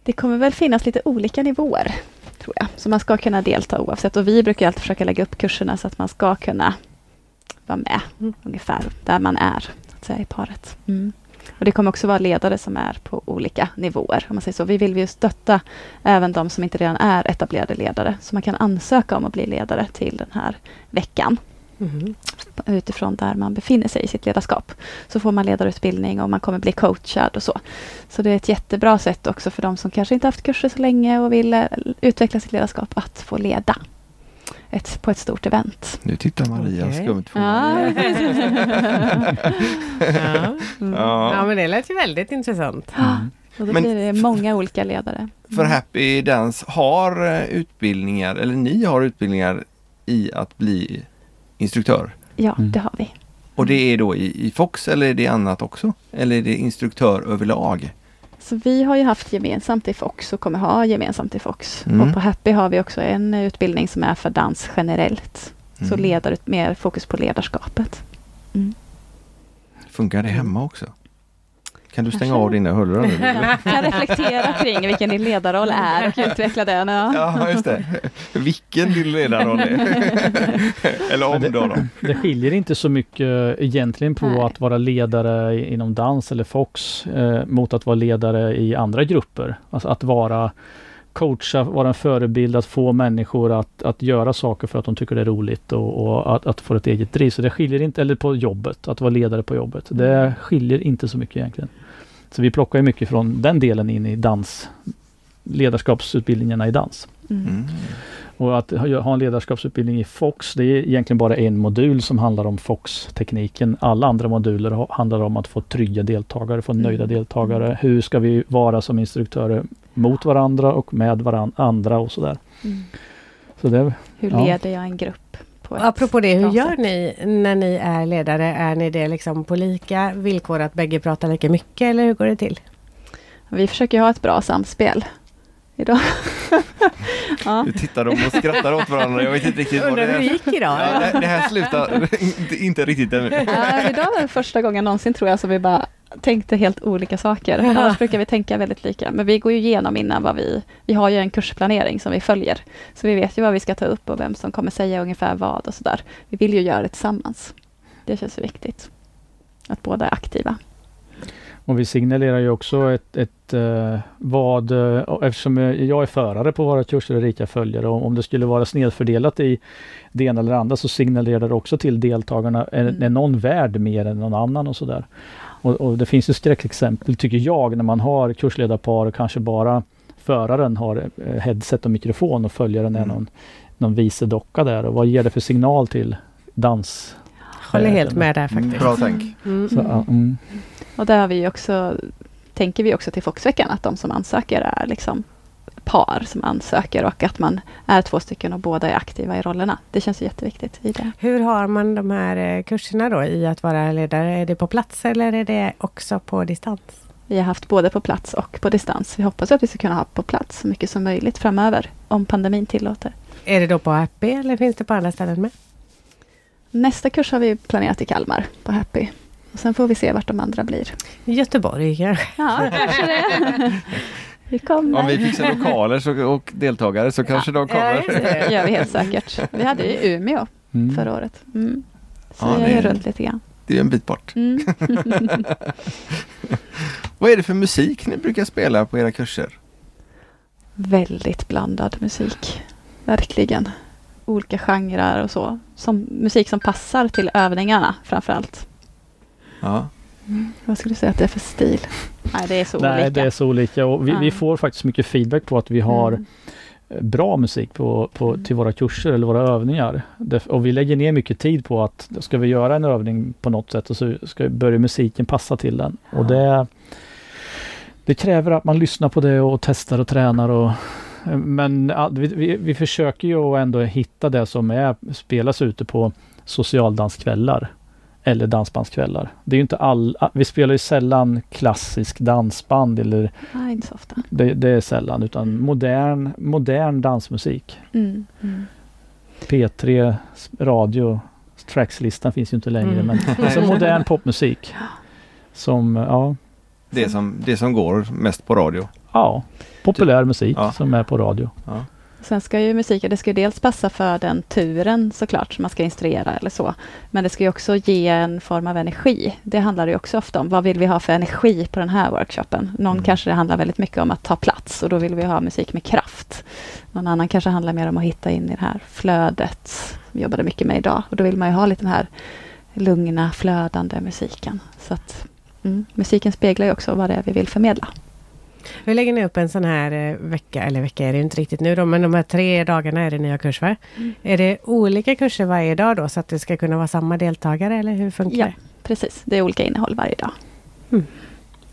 Det kommer väl finnas lite olika nivåer, tror jag. Så man ska kunna delta oavsett. Och vi brukar alltid försöka lägga upp kurserna så att man ska kunna vara med
Mm.
ungefär där man är, så att säga, i paret. Mm. Och det kommer också vara ledare som är på olika nivåer. Om man säger så. Vi vill ju stötta även de som inte redan är etablerade ledare. Så man kan ansöka om att bli ledare till den här veckan
Mhm.
utifrån där man befinner sig i sitt ledarskap. Så får man ledarutbildning och man kommer bli coachad och så. Så det är ett jättebra sätt också för de som kanske inte haft kurser så länge och vill eh, utveckla sitt ledarskap att få leda ett, på ett stort event.
Nu tittar Maria
Okej.
skumt på
Ja,
mig.
Ja.
Mm.
ja,
Ja.
men det lät ju väldigt intressant.
Och då
Men-
blir det många olika ledare.
För Happy Dance har eh, utbildningar, eller ni har utbildningar i att bli instruktör.
Ja,
Mm.
det har vi.
Och det är då i, i Fox eller är det annat också? Eller är det instruktör överlag?
Så vi har ju haft gemensamt i Fox och kommer ha gemensamt i Fox.
Mm.
Och på Happy har vi också en utbildning som är för dans generellt. Så
Mm.
ledare, mer fokus på ledarskapet.
Funkar det hemma också? Kan du stänga av dina hörlurar nu?
kan reflektera kring vilken din ledarroll är och utveckla den. Ja.
Ja, just det. Vilken din ledarroll är. Eller om då. då.
Det skiljer inte så mycket egentligen på
Nej.
att vara ledare inom dans eller Fox eh, mot att vara ledare i andra grupper. Alltså att vara coacha, vara en förebild, att få människor att, att göra saker för att de tycker det är roligt och, och att, att få ett eget driv. Så det skiljer inte, eller på jobbet, att vara ledare på jobbet. Det skiljer inte så mycket egentligen. Så vi plockar ju mycket från den delen in i dans, ledarskapsutbildningarna i dans.
Mm.
Mm.
Och att ha en ledarskapsutbildning i Fox, det är egentligen bara en modul som handlar om Fox-tekniken. Alla andra moduler ha- handlar om att få trygga deltagare, få nöjda
Mm.
deltagare. Hur ska vi vara som instruktörer mot varandra och med varandra och sådär.
Mm.
Så det,
Hur
Ja.
leder jag en grupp? På ett
Apropå det, hur gör
sätt?
ni när ni är ledare? Är ni det liksom på lika villkor att bägge pratar lika mycket eller hur går det till?
Vi försöker ha ett bra samspel idag. ja.
Du tittar de och skrattar åt varandra. Jag vet inte riktigt vad det
Undrar hur det
är.
gick idag?
Ja, det, det här slutar inte, riktigt ännu.
Ja, idag var det första gången någonsin tror jag som vi bara tänkte helt olika saker. Annars brukar vi tänka väldigt lika. Men vi går ju igenom innan vad vi... Vi har ju en kursplanering som vi följer. Så vi vet ju vad vi ska ta upp och vem som kommer säga ungefär vad och sådär. Vi vill ju göra det tillsammans. Det känns viktigt. Att båda är aktiva.
och vi signalerar ju också ett, ett eh, vad, eh, eftersom jag är förare på våra kurser och Erika följer, och om det skulle vara snedfördelat i det ena eller andra så signalerar det också till deltagarna, är,
Mm.
är någon värd mer än någon annan och sådär. Och, och det finns ju skräckexempel tycker jag när man har kursledarpar och kanske bara föraren har eh, headset och mikrofon och följaren är
Mm.
någon, någon vice docka där och vad ger det för signal till dans?
Håller helt med där
Mm,
faktiskt.
Bra tänk.
Mm.
Så, ja, mm.
Och där har vi också, tänker vi också till Foxveckan, att de som ansöker är liksom par som ansöker och att man är två stycken och båda är aktiva i rollerna. Det känns jätteviktigt i det.
Hur har man de här eh, kurserna då i att vara ledare? Är det på plats eller är det också på distans?
Vi har haft både på plats och på distans. Vi hoppas att vi ska kunna ha på plats så mycket som möjligt framöver, om pandemin tillåter.
Är det då på Happy eller finns det på andra ställen med?
Nästa kurs har vi planerat i Kalmar, på Happy. Och sen får vi se vart de andra blir.
Göteborg kanske?
Ja, kanske det. Vi kommer.
Om vi fixar lokaler så, och deltagare så kanske de kommer.
just det.
Gör vi helt säkert. Vi hade ju i Umeå
Mm.
förra året. Mm. Så
Ja,
är
är-
runt lite grann.
Det är en bit bort.
Mm.
Vad är det för musik ni brukar spela på era kurser?
Väldigt blandad musik. Verkligen. Olika genrer och så. Som, musik som passar till övningarna framförallt.
Ja.
Vad skulle du säga att det är för stil? Nej, det är så
Nej,
olika.
det är så olika och vi, vi
Ja.
får faktiskt mycket feedback på att vi har
Mm.
bra musik på, på, till våra kurser eller våra övningar. Det, och vi lägger ner mycket tid på att ska vi göra en övning på något sätt och så ska, börjar musiken passa till den. Och det, det kräver att man lyssnar på det och testar och tränar. Och, men vi, vi, vi försöker ju ändå hitta det som är, spelas ute på socialdanskvällar eller dansbandskvällar. Det är ju inte all, vi spelar ju sällan klassisk dansband eller
Nej, inte så ofta.
Det, det är sällan utan modern, modern dansmusik.
Mm, mm.
P3 radio trackslistan finns ju inte längre
Mm.
men alltså modern popmusik. Som, ja,
Det som, det som går mest på radio.
ja populär musik
Ja.
som är på radio.
Ja.
Sen ska ju musiken, det ska dels passa för den turen såklart, som man ska instruera eller så. Men det ska ju också ge en form av energi. Det handlar det ju också ofta om. Vad vill vi ha för energi på den här workshopen? Någon
Mm.
kanske det handlar väldigt mycket om att ta plats och då vill vi ha musik med kraft. Någon annan kanske handlar mer om att hitta in i det här flödet. Vi jobbade mycket med idag och då vill man ju ha lite den här lugna, flödande musiken. Så att mm, musiken speglar ju också vad det är vi vill förmedla.
Hur lägger ni upp en sån här eh, vecka, eller vecka är det inte riktigt nu då, men de här tre dagarna är det nya kurs va?
Mm.
Är det olika kurser varje dag då så att det ska kunna vara samma deltagare eller hur funkar
Ja.
det?
Precis, det är olika innehåll varje dag.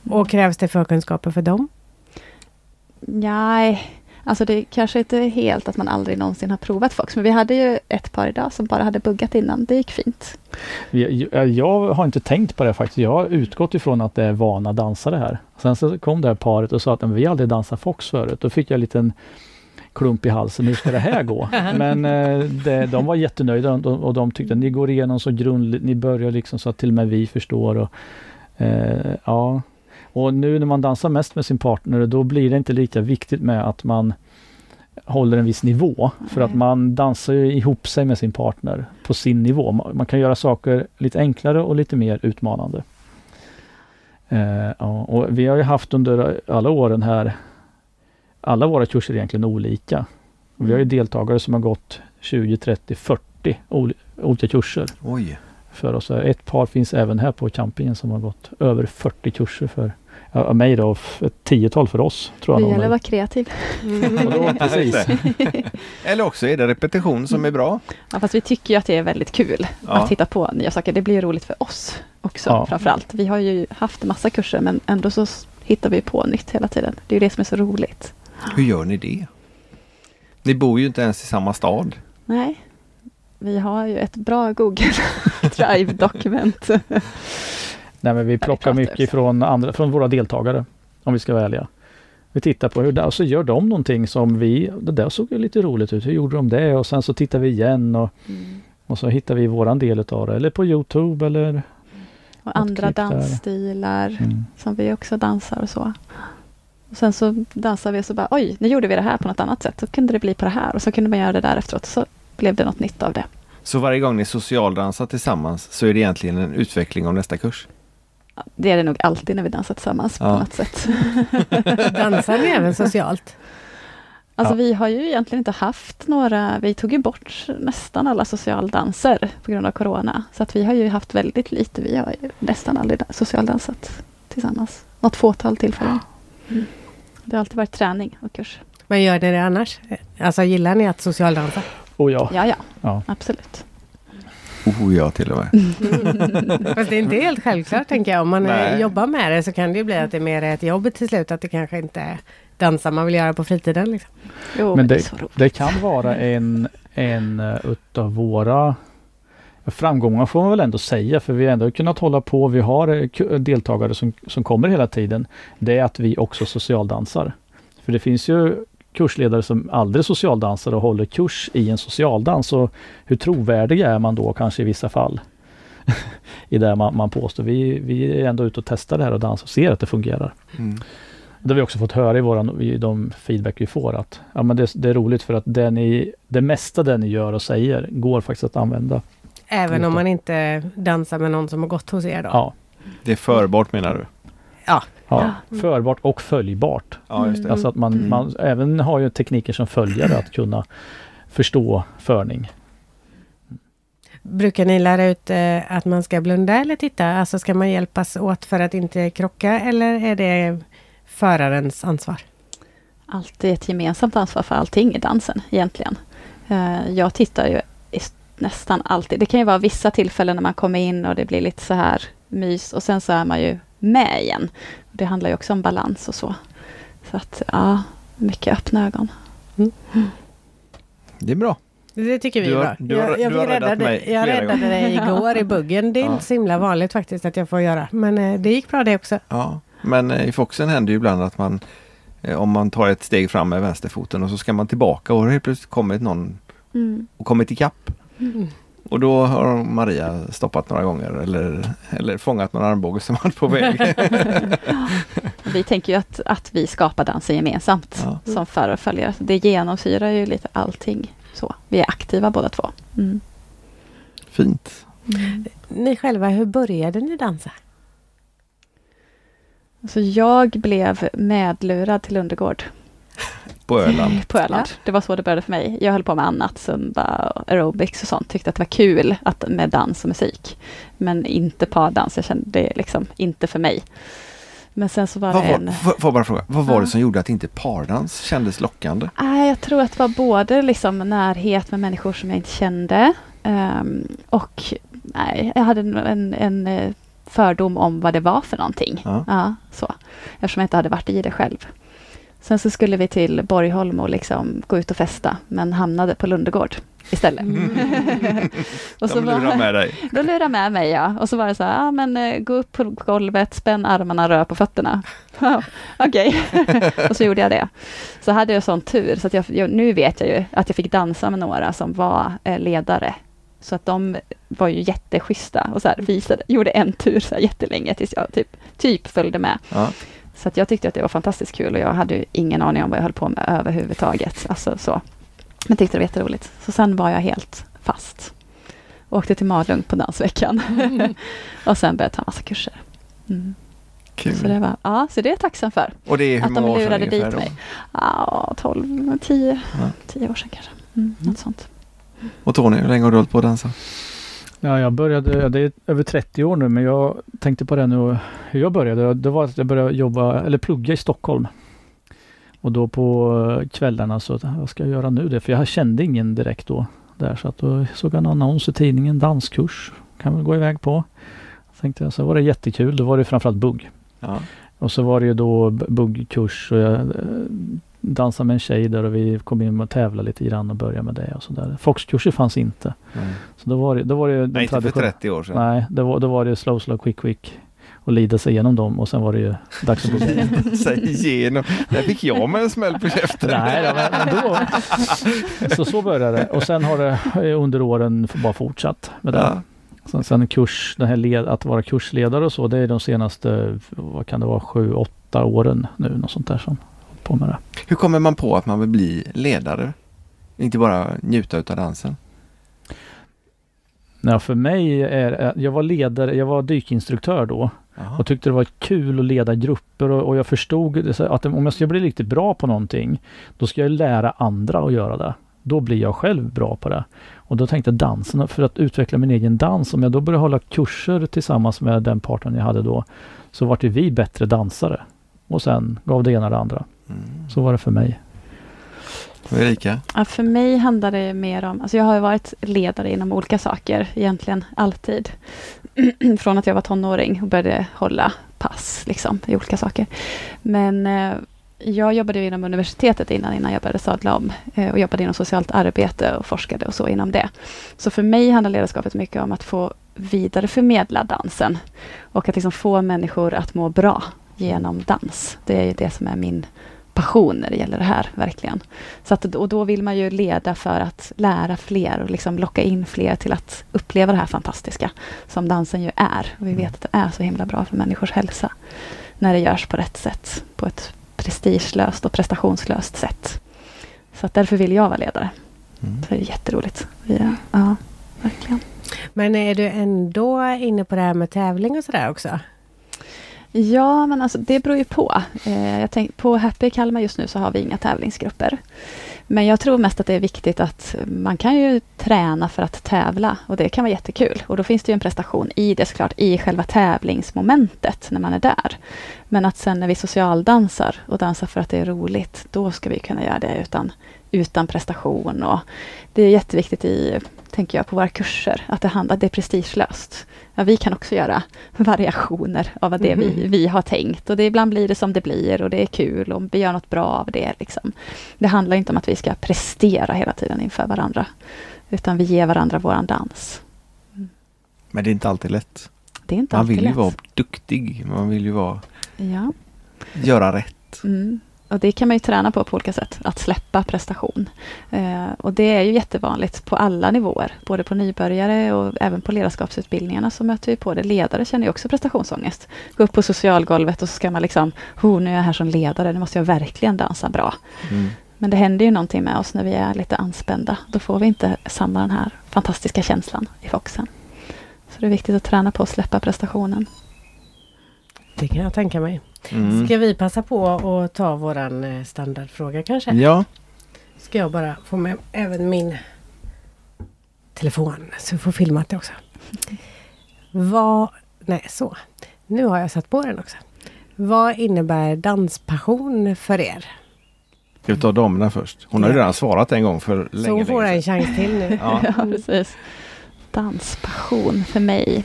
Och krävs det förkunskaper för dem?
Nej, alltså det är kanske inte är helt att man aldrig någonsin har provat Fox. Men vi hade ju ett par idag som bara hade buggat innan. Det gick fint.
Jag, jag har inte tänkt på det faktiskt. Jag har utgått ifrån att det är vana dansare här. Sen så kom det här paret och sa att "Men vi aldrig dansat Fox förut. Då fick jag en liten klump i halsen. Hur ska det här gå? Men eh, det, de var jättenöjda och de, och de tyckte att ni går igenom så grundligt. Ni börjar liksom så att till och med vi förstår. Och, eh, ja. Och nu när man dansar mest med sin partner då blir det inte lika viktigt med att man håller en viss nivå. För att man dansar ju ihop sig med sin partner på sin nivå. Man, kan göra saker lite enklare och lite mer utmanande. Eh, ja, och vi har ju haft under alla åren här, alla våra kurser är egentligen olika. Vi har ju deltagare som har gått 20, 30, 40 oli- olika kurser
Oj.
för oss. Ett par finns även här på campingen som har gått över 40 kurser för av mig då, ett tiotal för oss. Tror
Det
jag
gäller att vara kreativ.
Och då, precis.
Eller också är det repetition som är bra.
Ja, fast vi tycker ju att det är väldigt kul
Ja.
att hitta på nya saker. Det blir ju roligt för oss också
Ja.
framförallt. Vi har ju haft en massa kurser men ändå så hittar vi på nytt hela tiden. Det är ju det som är så roligt.
Hur gör ni det? Ni bor ju inte ens i samma stad.
Nej, vi har ju ett bra Google Drive-dokument.
Nej, men vi plockar mycket
också.
från, andra, från våra deltagare. Om vi ska vara ärliga. Vi tittar på hur där, så gör de någonting som vi, det där såg ju lite roligt ut, hur gjorde de det? Och sen så tittar vi igen och,
Mm.
och så hittar vi våran del av det. Eller på Youtube eller...
Och andra dansstilar
Mm.
som vi också dansar och så. Och sen så dansar vi och så bara oj, nu gjorde vi det här på något annat sätt. Så kunde det bli på det här och så kunde man göra det där efteråt. Så blev det något nytt av det.
Så varje gång ni socialdansar tillsammans så är det egentligen en utveckling av nästa kurs.
Det är det nog alltid när vi dansar tillsammans på
Ja.
något sätt.
Dansar ni även socialt?
Alltså
Ja.
vi har ju egentligen inte haft några, vi tog ju bort nästan alla socialdanser på grund av Corona. Så att vi har ju haft väldigt lite, vi har ju nästan aldrig da- socialdansat tillsammans. Något fåtal tillfällen. Mm. Det har alltid varit träning och kurs.
Men gör ni det annars? Alltså gillar ni att socialdansa?
Och ja,
Ja, ja,
ja.
absolut.
Oh ja, till och med.
Fast det är inte helt självklart tänker jag. Om man
Nej.
jobbar med det så kan det ju bli att det är mer ett jobb till slut. Att det kanske inte är dansa man vill göra på fritiden. Liksom.
Jo,
Men
det
det- kan vara en, en eh, utav våra framgångar får man väl ändå säga, för vi har ändå kunnat hålla på. Vi har eh, deltagare som, som kommer hela tiden. Det är att vi också socialdansar. För det finns ju kursledare som aldrig socialdansar och håller kurs i en socialdans. Och hur trovärdig är man då kanske i vissa fall? I det man, man påstår. Vi, vi är ändå ute och testar det här och dansar och ser att det fungerar.
Mm.
Det har vi också fått höra i, våran, i de feedback vi får att ja, men det, det är roligt för att det, ni, det mesta det ni gör och säger går faktiskt att använda.
Även om man inte dansar med någon som har gått hos er då?
Ja,
Det är förbart menar du?
Ja.
Ja. Förbart och följbart.
Ja, just det.
Alltså att man,
Mm.
man även har ju tekniker som följare att kunna förstå förning.
Brukar ni lära ut eh, att man ska blunda eller titta? Alltså ska man hjälpas åt för att inte krocka eller är det förarens ansvar?
alltid ett gemensamt ansvar för allting i dansen egentligen. Eh, jag tittar ju nästan alltid. Det kan ju vara vissa tillfällen när man kommer in och det blir lite så här mys och sen så är man ju med igen. Det handlar ju också om balans och så. Så att ja, mycket öppna ögon. Mm.
Det är bra.
Det tycker vi
du
är bra.
Du har,
jag, jag,
du har räddat
räddade,
mig
jag räddade dig igår i buggen. Det är ja. inte så himla vanligt faktiskt att jag får göra. Men eh, det gick bra det också.
Ja, men eh, i Foxen händer ju ibland att man eh, om man tar ett steg fram med vänsterfoten och så ska man tillbaka och helt plötsligt kommit någon mm. och kommit ikapp. Mm. Och då har Maria stoppat några gånger eller, eller fångat någon armbåge som var på väg.
vi tänker ju att, att vi skapar dansen gemensamt ja. som för och följare. Det genomsyrar ju lite allting. Så, vi är aktiva båda två. Mm.
Fint.
Mm. Ni själva, hur började ni dansa?
Alltså jag blev medlurad till Undergård.
På Öland?
På Öland. Ja. Det var så det började för mig. Jag höll på med annat, zumba, aerobics och sånt. Tyckte att det var kul att, med dans och musik. Men inte pardans. Jag kände det liksom inte för mig. Men sen så var
vad
det en...
Får bara fråga, vad var ja. det som gjorde att inte pardans kändes lockande?
Jag tror att det var både liksom närhet med människor som jag inte kände. Um, och nej, jag hade en, en, en, eh, fördom om vad det var för någonting. Ja. ja. så. Eftersom jag inte hade varit i det själv. Sen så skulle vi till Borgholm och liksom gå ut och festa, men hamnade på Lundegård istället. Mm.
och så De lurade med dig?
Då lurade med mig, ja. Och så var det så här, ja men eh, gå upp på golvet, spänn armarna, rör på fötterna. Okej, och så gjorde jag det. Så hade jag sån tur, så att jag, jag, nu vet jag ju att jag fick dansa med några som var eh, ledare så att de var ju jätteschyssta och så här visade, gjorde en tur så här jättelänge tills jag typ, typ följde med. Ja. Så att jag tyckte att det var fantastiskt kul och jag hade ingen aning om vad jag höll på med överhuvudtaget. Alltså så. Men tyckte det var jätteroligt. Så sen var jag helt fast. Åkte till Malung på dansveckan. Mm. och sen började ta massa kurser. Mm. Kul. Så det, var, ja, så det är jag tacksam för.
Och det är hur
att
många
de lurade
år
dit då? mig. Ja, 12, 10, ja. 10 år sedan kanske. Mm, mm. Något sånt.
Och Tony, hur länge har du hållit på att dansa?
Ja, jag började, det är över 30 år nu, men jag tänkte på det nu, hur jag började. Det var att jag började jobba, eller plugga i Stockholm. Och då på kvällarna så, vad ska jag göra nu det? För jag kände ingen direkt då. Där, så att då såg jag en annons i tidningen, danskurs. Kan väl gå iväg på. Tänkte jag, så var det jättekul. Då var det framförallt bugg. Ja. Och så var det ju då buggkurs och jag dansade med en tjej där och vi kom in och tävlade lite grann och började med det och sådär. Foxkurser fanns inte. Mm. Så då var det, då var det
Nej, inte för 30 år sedan.
Nej, det var, då var det slow, slow, quick, quick och lida sig igenom dem och sen var det ju dags att börja
igen. sig igenom? Där fick jag med en smäll på käften.
Nej, då, men då. Så så började det och sen har det under åren bara fortsatt med det. Ja. Sen, sen kurs, den här led, att vara kursledare och så, det är de senaste, vad kan det vara, sju, åtta åren nu, något sånt där som på med det.
Hur kommer man på att man vill bli ledare? Inte bara njuta utav dansen?
Ja, för mig är jag var ledare, jag var dykinstruktör då Aha. och tyckte det var kul att leda grupper och, och jag förstod att om jag ska bli riktigt bra på någonting, då ska jag lära andra att göra det. Då blir jag själv bra på det. Och då tänkte jag dansen, för att utveckla min egen dans, om jag då började hålla kurser tillsammans med den partnern jag hade då, så vart vi bättre dansare. Och sen gav det ena det andra. Mm. Så var det för mig.
Erika?
Ja, för mig handlar det mer om, alltså jag har varit ledare inom olika saker egentligen alltid. Från att jag var tonåring och började hålla pass liksom, i olika saker. Men eh, jag jobbade inom universitetet innan, innan jag började sadla om eh, och jobbade inom socialt arbete och forskade och så inom det. Så för mig handlar ledarskapet mycket om att få vidareförmedla dansen och att liksom få människor att må bra genom dans. Det är det som är min passion när det gäller det här, verkligen. Så att, och då vill man ju leda för att lära fler och liksom locka in fler till att uppleva det här fantastiska som dansen ju är. Och vi vet att det är så himla bra för människors hälsa när det görs på rätt sätt, på ett prestigelöst och prestationslöst sätt. Så att därför vill jag vara ledare. Mm. Så det är jätteroligt. Ja, ja, verkligen.
Men är du ändå inne på det här med tävling och sådär också?
Ja, men alltså det beror ju på. Eh, jag tänk, på Happy Kalmar just nu så har vi inga tävlingsgrupper. Men jag tror mest att det är viktigt att man kan ju träna för att tävla och det kan vara jättekul. Och då finns det ju en prestation i det såklart, i själva tävlingsmomentet när man är där. Men att sen när vi socialdansar och dansar för att det är roligt, då ska vi kunna göra det utan, utan prestation. Och det är jätteviktigt i, tänker jag, på våra kurser, att det, handlar, att det är prestigelöst. Ja, vi kan också göra variationer av det vi,
Mhm.
vi har tänkt. Och det, ibland blir det som det blir och det är kul och vi gör något bra av det. Liksom. Det handlar inte om att vi ska prestera hela tiden inför varandra. Utan vi ger varandra våran dans.
Men det är inte alltid lätt.
Det är inte
Man
alltid
vill ju
lätt.
vara duktig. Man vill ju vara,
Ja.
göra rätt.
Mm. Och det kan man ju träna på på olika sätt, att släppa prestation. Eh, och det är ju jättevanligt på alla nivåer, både på nybörjare och även på ledarskapsutbildningarna så möter vi på det. Ledare känner ju också prestationsångest. Gå upp på socialgolvet och så ska man liksom, oh, nu är jag här som ledare, nu måste jag verkligen dansa bra.
Mm.
Men det händer ju någonting med oss när vi är lite anspända. Då får vi inte samma den här fantastiska känslan i foxen. Så det är viktigt att träna på att släppa prestationen.
Det kan jag tänka mig.
Mm.
Ska vi passa på att ta våran eh, standardfråga kanske?
Ja,
Ska jag bara få med även min telefon så vi får filmat det också. Vad... Nej, så. Nu har jag satt på den också. Vad innebär danspassion för er?
ska vi ta damerna först? Hon har ju redan svarat en gång för länge,
så hon får en
sedan.
chans till nu.
Ja.
Ja, precis. Danspassion för mig.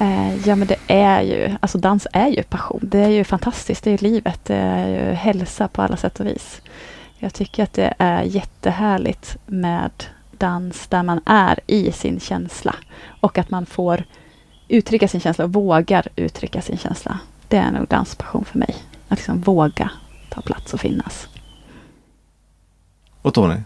Eh, ja, men det är ju, alltså dans är ju passion. Det är ju fantastiskt. Det är ju livet. Det är ju hälsa på alla sätt och vis. Jag tycker att det är jättehärligt med dans där man är i sin känsla. Och att man får uttrycka sin känsla och vågar uttrycka sin känsla. Det är nog danspassion för mig. Att liksom våga ta plats och finnas.
Och Tony?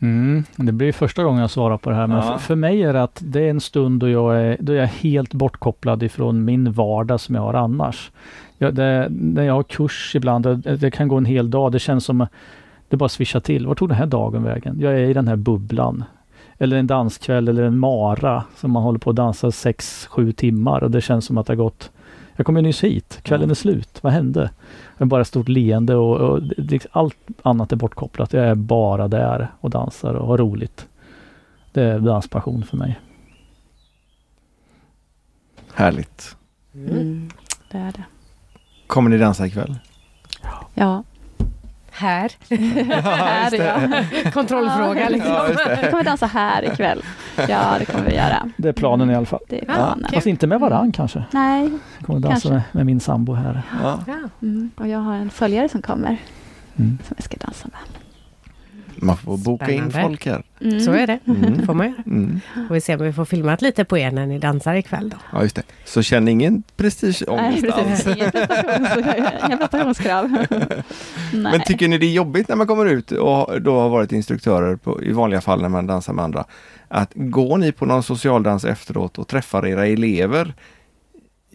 Mm, det blir första gången jag svarar på det här. Men
Ja.
för, mig är det att det är en stund då jag är, då jag är helt bortkopplad ifrån min vardag som jag har annars. Jag, det, när jag har kurs ibland, det, det kan gå en hel dag. Det känns som det bara svischar till. Vart tog den här dagen vägen? Jag är i den här bubblan. Eller en danskväll eller en mara som man håller på att dansa 6-7 timmar och det känns som att det har gått jag kom ju nyss hit, kvällen
Ja.
är slut, vad hände? Jag är bara ett stort leende och, och det- allt annat är bortkopplat. Jag är bara där och dansar och har roligt. Det är danspassion för mig.
Härligt.
Mm, det är det.
Kommer ni dansa ikväll?
Ja,
Här.
här ja.
Kontrollfråga liksom.
Ja, just det.
Vi kommer dansa här ikväll. Ja, det kommer vi göra.
Det är planen i alla fall.
Det är
Ja.
planen.
Fast inte med varann kanske.
Nej,
Jag kommer dansa
Kanske.
med, med min sambo här.
Ja.
Ja.
mm. och jag har en följare som kommer,
Mm.
som jag ska dansa med.
Man får boka in folk här.
Mm.
Så är det.
Mm.
Det får man göra.
Mm.
Och vi ser om vi får filmat lite på er när ni dansar ikväll då.
Ja, just det. Så känn ingen prestigeångest
Nej,
alls.
Inga, prestationskrav.
Men tycker ni det är jobbigt när man kommer ut och då har varit instruktörer på, i vanliga fall när man dansar med andra? Att går ni på någon socialdans efteråt och träffar era elever?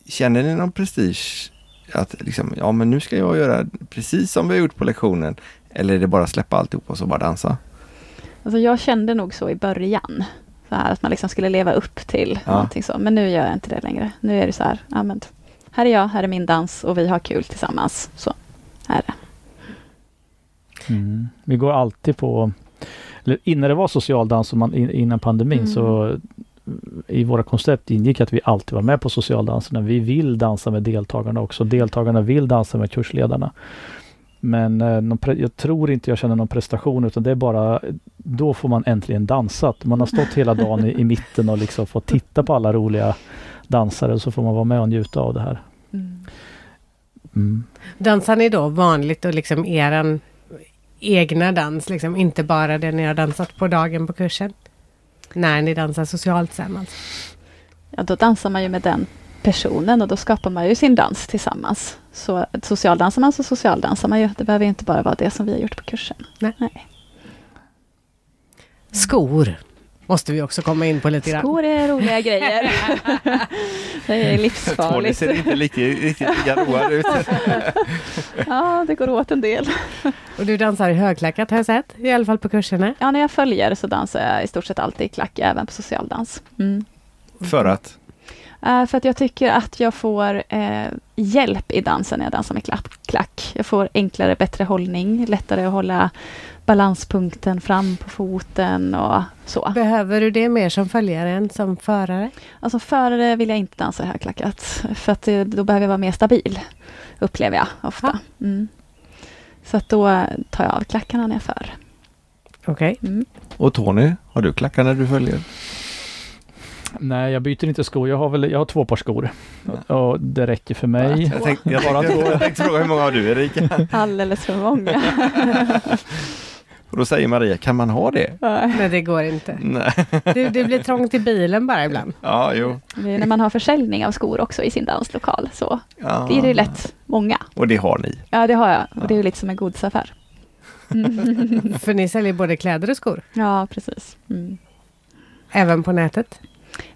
Känner ni någon prestige? Att liksom, ja men nu ska jag göra precis som vi har gjort på lektionen. Eller är det bara släppa alltihop och så bara dansa?
Alltså jag kände nog så i början. Så här, att man liksom skulle leva upp till
Ja.
någonting så. Men nu gör jag inte det längre. Nu är det så här, ja, men, här är jag, här är min dans och vi har kul tillsammans. Så här är det.
Mm. Vi går alltid på, eller innan det var socialdans och man, in- innan pandemin
Mm.
så i våra koncept ingick att vi alltid var med på socialdanserna. Vi vill dansa med deltagarna också. Deltagarna vill dansa med kursledarna. Men eh, jag tror inte jag känner någon prestation utan det är bara då får man äntligen dansat. Man har stått hela dagen i, i mitten och liksom fått titta på alla roliga dansare och så får man vara med och njuta av det här.
Mm.
Mm.
Dansar ni då vanligt och liksom eran egna dans, liksom inte bara det ni har dansat på dagen på kursen? När ni dansar socialt sen alltså?
Ja, då dansar man ju med den personen och då skapar man ju sin dans tillsammans. Så socialdansar man så socialdansar man ju. Det behöver inte bara vara det som vi har gjort på kursen.
Nej. Skor måste vi också komma in på lite grann.
Skor är roliga grejer. det är
Tony
livsfarligt.
ser inte riktigt, riktigt lika road ut.
Ja, det går åt en del.
Och du dansar i högklackat har jag sett, i alla fall på kurserna.
Ja, när jag följer så dansar jag i stort sett alltid i klack, även på socialdans. Mm.
För att?
Eh, för att jag tycker att jag får eh, hjälp i dansen när jag dansar med klack, klack. Jag får enklare, bättre hållning, lättare att hålla balanspunkten fram på foten och så.
Behöver du det mer som följare än som förare?
Alltså förare vill jag inte dansa högklackat, för att det, då behöver jag vara mer stabil, upplever jag ofta. Mm. Så att då tar jag av klackarna när jag för.
Okej.
Mm.
Och Tony, har du klackar när du följer?
Nej, jag byter inte skor. Jag har, väl, jag har två par skor. Och det räcker för mig.
Jag tänkte, jag
Bara
tänkte,
två.
jag tänkte fråga hur många har du Erika?
Alldeles för många.
Och då säger Maria, kan man ha det?
Nej, det går inte.
Nej.
Det, det blir trångt i bilen bara ibland.
Ja, jo.
Det är när man har försäljning av skor också i sin danslokal, så
Ja.
blir det lätt många.
Och det har ni.
Ja, det har jag. Och det är ju lite som en godisaffär. Mm.
För ni säljer både kläder och skor.
Ja, precis. Mm.
Även på nätet.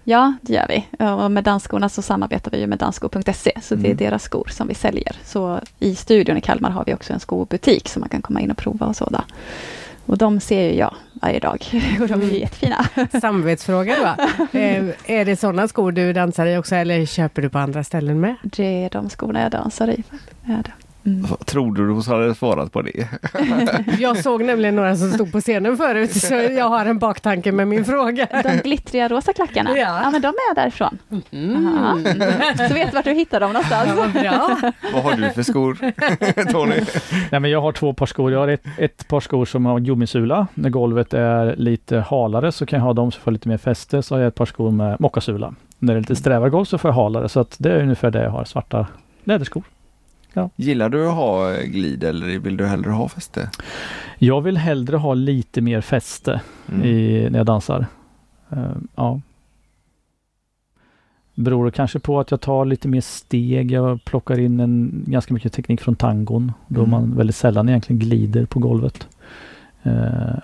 Ja, det gör vi. Och med dansskorna så samarbetar vi ju med dansskor.se, så det är
Mm.
deras skor som vi säljer. Så i studion i Kalmar har vi också en skobutik som man kan komma in och prova och sådär. Och de ser ju jag varje dag och de är ju jättefina.
Samvetsfråga då. Eh, är det sådana skor du dansar i också eller köper du på andra ställen med?
Det är de skorna jag dansar i. Är det. Mm.
Tror du hon hade svarat på det?
Jag såg nämligen några som stod på scenen förut så jag har en baktanke med min fråga.
De glittriga rosa klackarna,
Ja.
ja. men de är därifrån.
Mm.
Så vet du vart du hittar dem någonstans.
Ja, vad bra.
Vad har du för skor, Tony?
Nej, men jag har två par skor. Jag har ett, ett par skor som har gummisula. När golvet är lite halare så kan jag ha dem som får lite mer fäste. Så har jag ett par skor med mockasula. När det är lite strävare golv så får jag halare. Så att det är ungefär det jag har. Svarta läderskor.
Gillar du att ha glid eller vill du hellre ha fäste?
Jag vill hellre ha lite mer fäste
Mm.
i, när jag dansar. Eh, ja. Beror det kanske på att jag tar lite mer steg. Jag plockar in en, ganska mycket teknik från tangon. Då
Mm.
man väldigt sällan egentligen glider på golvet. Eh,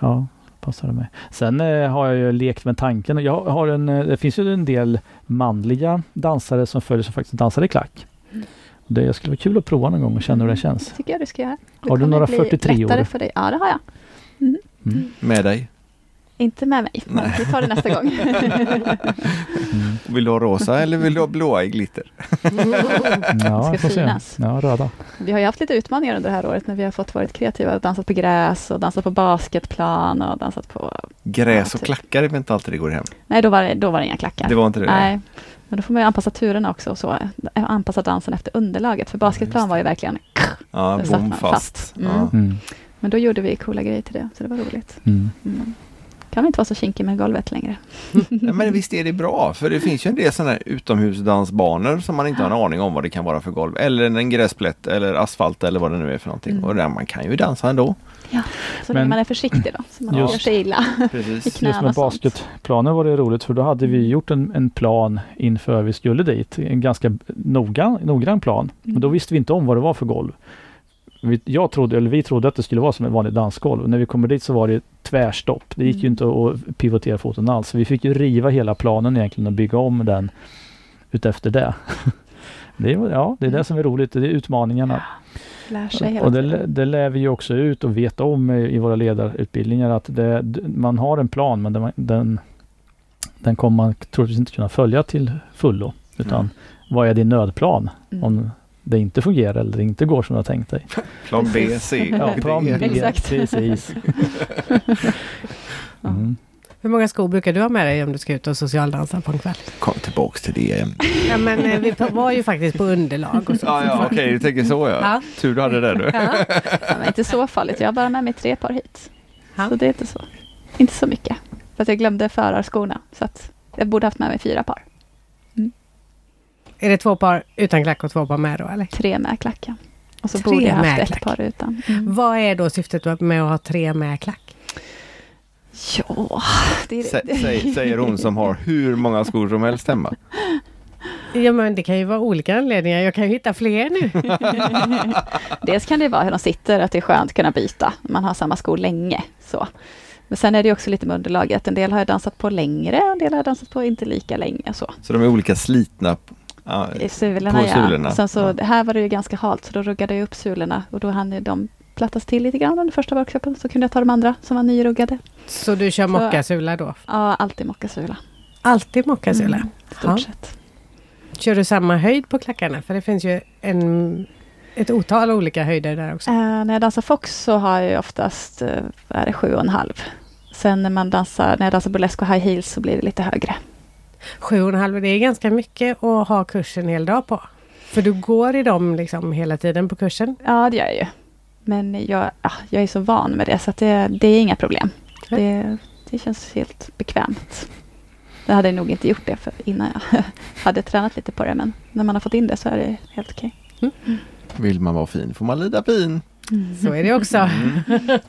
ja, passar det mig. Sen eh, har jag ju lekt med tanken. Jag har en, eh, det finns ju en del manliga dansare som följer som faktiskt dansar i klack.
Mm.
Det skulle vara kul att prova någon gång och känna hur det känns.
tycker jag du ska göra. Det
Har du några
bli
43
lättare
år?
för dig. Ja, det har jag.
Mm.
Med dig?
Inte med mig, men vi tar det nästa gång.
Mm.
Vill du ha rosa eller vill du ha blåa i glitter?
Ja,
Ska
får se.
synas.
Ja, röda.
Vi har ju haft lite utmaningar under det här året när vi har fått varit kreativa. Dansat på gräs och dansat på basketplan och dansat på...
Gräs och
typ.
klackar är väl inte alltid det går hem?
Nej, då var det, då var det inga klackar.
Det var inte det?
Nej, men då får man ju anpassa turerna också och så. eh, Anpassa dansen efter underlaget. För basketplan var ju verkligen...
Ja, bomfast.
fast. Mm.
Ja.
Mm.
Men då gjorde vi coola grejer till det, så det var roligt.
Mm.
Mm. Kan vi inte vara så kinkig med golvet längre.
Ja, men visst är det bra, för det finns ju en del sådana här utomhusdansbanor som man inte har en aning om vad det kan vara för golv. Eller en gräsplätt eller asfalt eller vad det nu är för någonting.
Mm.
Och där man kan ju dansa ändå.
Så
Men-
man är försiktig då, så man
Just-
gör sig illa. I
Precis.
Just med basketplanen var det roligt för då hade vi
Mm.
gjort en, en plan inför vi skulle dit. En ganska noga, noggrann plan. Men då
Mm.
visste vi inte om vad det var för golv. Vi, jag trodde, eller vi trodde att det skulle vara som ett vanligt dansgolv. När vi kommer dit så var det tvärstopp. Det gick ju
Mm.
inte att pivotera foten alls. Så vi fick ju riva hela planen egentligen och bygga om den utefter det. Det är, ja, det är det som är roligt. Det är utmaningarna.
Lär sig hela
Och det, det lär vi ju också ut och veta om i våra ledarutbildningar att det, man har en plan men den, den, den kommer man troligtvis inte kunna följa till fullo. Utan
Mm.
vad är din nödplan
Mm.
om det inte fungerar eller det inte går som du har tänkt dig?
Plan B, C
Ja, plan. B,
Exakt.
precis. Mm.
Hur många skor brukar du ha med dig om du ska ut och socialdansa på en kväll?
Kom tillbaks till det.
Ja, men eh, vi var ju faktiskt på underlag och så.
Ja, ja okej, du tänker så ja.
Ja.
Tur du hade det du.
Ja.
Ja, inte så farligt. Jag har bara med mig tre par hit.
Ja.
Så det är inte så, inte så mycket. För att jag glömde förarskorna. Så att jag borde haft med mig fyra par.
Är det två par utan klack och två par med då eller?
Tre med klacken. Och så
Tre
borde jag haft ett
klack.
par utan. Mm.
Vad är då syftet med att ha tre med klack?
Ja, det är
Sä, säg, säger hon som har hur många skor som helst hemma.
Ja men det kan ju vara olika anledningar. Jag kan ju hitta fler nu.
Dels kan det vara hur de sitter, att det är skönt att kunna byta. Man har samma skor länge. Så. Men sen är det också lite med underlaget. En del har jag dansat på längre, en del har jag dansat på inte lika länge. Så.
Så de är olika slitna. Ja,
I sulorna,
På
ja.
sulorna,
Sen så,
ja.
det här var det ju ganska halt, så då ruggade jag upp sulorna och då hann de plattas till lite grann under första workshopen. Så kunde jag ta de andra som var nyruggade.
Så du kör mockasula då?
Ja, alltid mockasula.
Alltid mockasula?
Mm,
Ja.
stort sett.
Kör du samma höjd på klackarna? För det finns ju en, ett otal olika höjder där också.
Eh, när jag dansar fox så har jag oftast eh, är det, sju och en halv. Sen när, man dansar, när jag dansar burlesk och high heels så blir det lite högre.
Sju och en halv, det är ganska mycket att ha kursen en hel dag på. För du går i dem liksom hela tiden på kursen.
Ja, det gör jag ju. Men jag, ah, jag är så van med det så att det, det är inga problem.
Ja.
Det, det känns helt bekvämt. Jag hade nog inte gjort det för innan jag hade tränat lite på det men när man har fått in det så är det helt okej.
Vill man vara fin får man lida pin.
Så är det också.
Mm.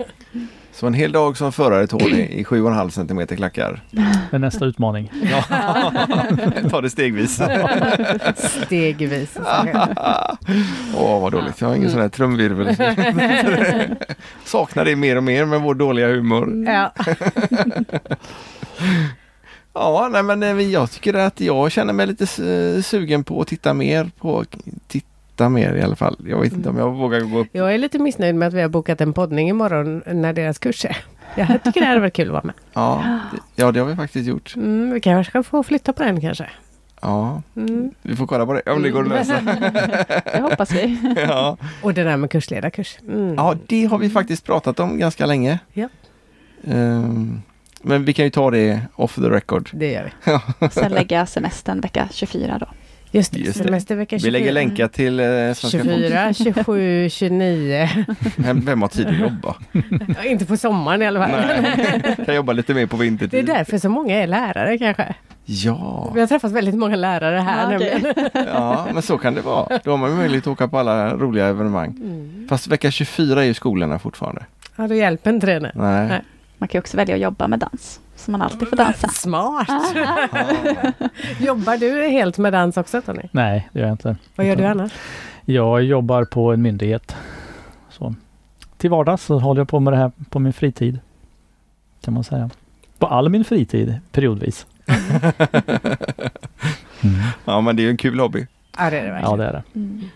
Så en hel dag som förare Tony i 7,5 cm klackar.
Det är nästa utmaning.
Ja. Ta det stegvis.
Stegvis.
Åh vad dåligt, jag har ingen sån här trumvirvel. Saknar det mer och mer med vår dåliga humor.
Ja.
Ja, nej men eh, jag tycker att jag känner mig lite eh, sugen på att titta mer på, titta mer i alla fall. Jag vet inte om jag vågar gå upp.
Jag är lite missnöjd med att vi har bokat en poddning imorgon när deras kurs är. Jag tycker det hade varit kul att vara med.
Ja, det, ja, det har vi faktiskt gjort.
Mm, vi kanske ska få flytta på den kanske.
Ja,
Mm.
vi får kolla på det om det går att lösa.
Det hoppas vi.
Ja.
Och det där med kursledarkurs. Mm.
ja, det har vi faktiskt pratat om ganska länge.
Ja.
Ehm, men vi kan ju ta det off the record.
Det gör vi.
Sen lägga semestern vecka 24 då.
Just det,
Just det.
semestervecka 24.
Vi lägger länkar till eh, Svenska
24, 27, 29.
folk. Vem, vem har tid att jobba?
Ja, inte på sommaren i alla fall.
Nej. Kan jobba lite mer på
Det är
vintertid.
därför så många är lärare kanske.
Ja.
Vi har träffat väldigt många lärare här
Ja, okej.
nämligen.
ja, men så kan det vara. Då har man möjlighet att åka på alla roliga evenemang.
Mm.
Fast vecka 24 är ju skolorna fortfarande.
Ja, då hjälper inte det. nu.
Nej.
Nej.
Man kan ju också välja att jobba med dans. Så man alltid får dansa.
Smart! Jobbar du helt med dans också Tony?
Nej, det gör jag inte.
Vad gör du annars?
Jag jobbar på en myndighet. Så. Till vardags så håller jag på med det här på min fritid. Kan man säga. På all min fritid, periodvis. Mm.
Ja, men det är ju en kul hobby
Ja, det är det
Ja,
verkligen.
det är det.
Mm.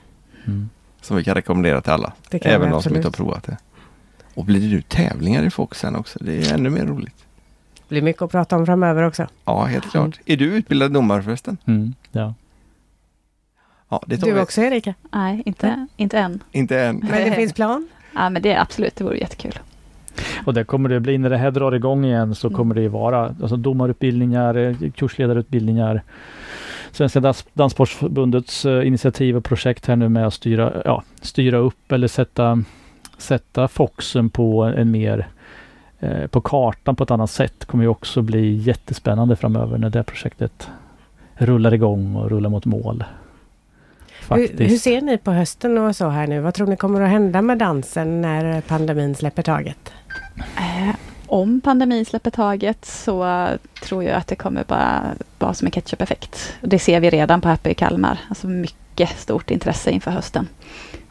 Mm.
som vi kan rekommendera till alla. Även de som inte har provat det. Och blir det nu tävlingar i Fox sen också? Det är ännu mer roligt.
Det blir mycket att prata om framöver också.
Ja, helt klart. Är du utbildad domare förresten?
Mm. Ja.
Ja, det tar
Du
vi.
också Erika?
Nej, inte, inte än.
Inte än.
Men det finns plan?
Ja, men det är absolut, det vore jättekul.
Och det kommer det bli när det här drar igång igen så
Mm.
kommer det ju vara alltså domarutbildningar, eh, kursledarutbildningar. Svenska dans, Danssportförbundets eh, initiativ och projekt här nu med att styra, ja, styra upp eller sätta, sätta Foxen på en mer eh, på kartan på ett annat sätt kommer ju också bli jättespännande framöver när det projektet rullar igång och rullar mot mål.
Hur, hur ser ni på hösten och så här nu? Vad tror ni kommer att hända med dansen när pandemin släpper taget?
Eh, om pandemin släpper taget så tror jag att det kommer bara vara som en ketchup-effekt. Det ser vi redan på Happy i Kalmar. Alltså mycket stort intresse inför hösten.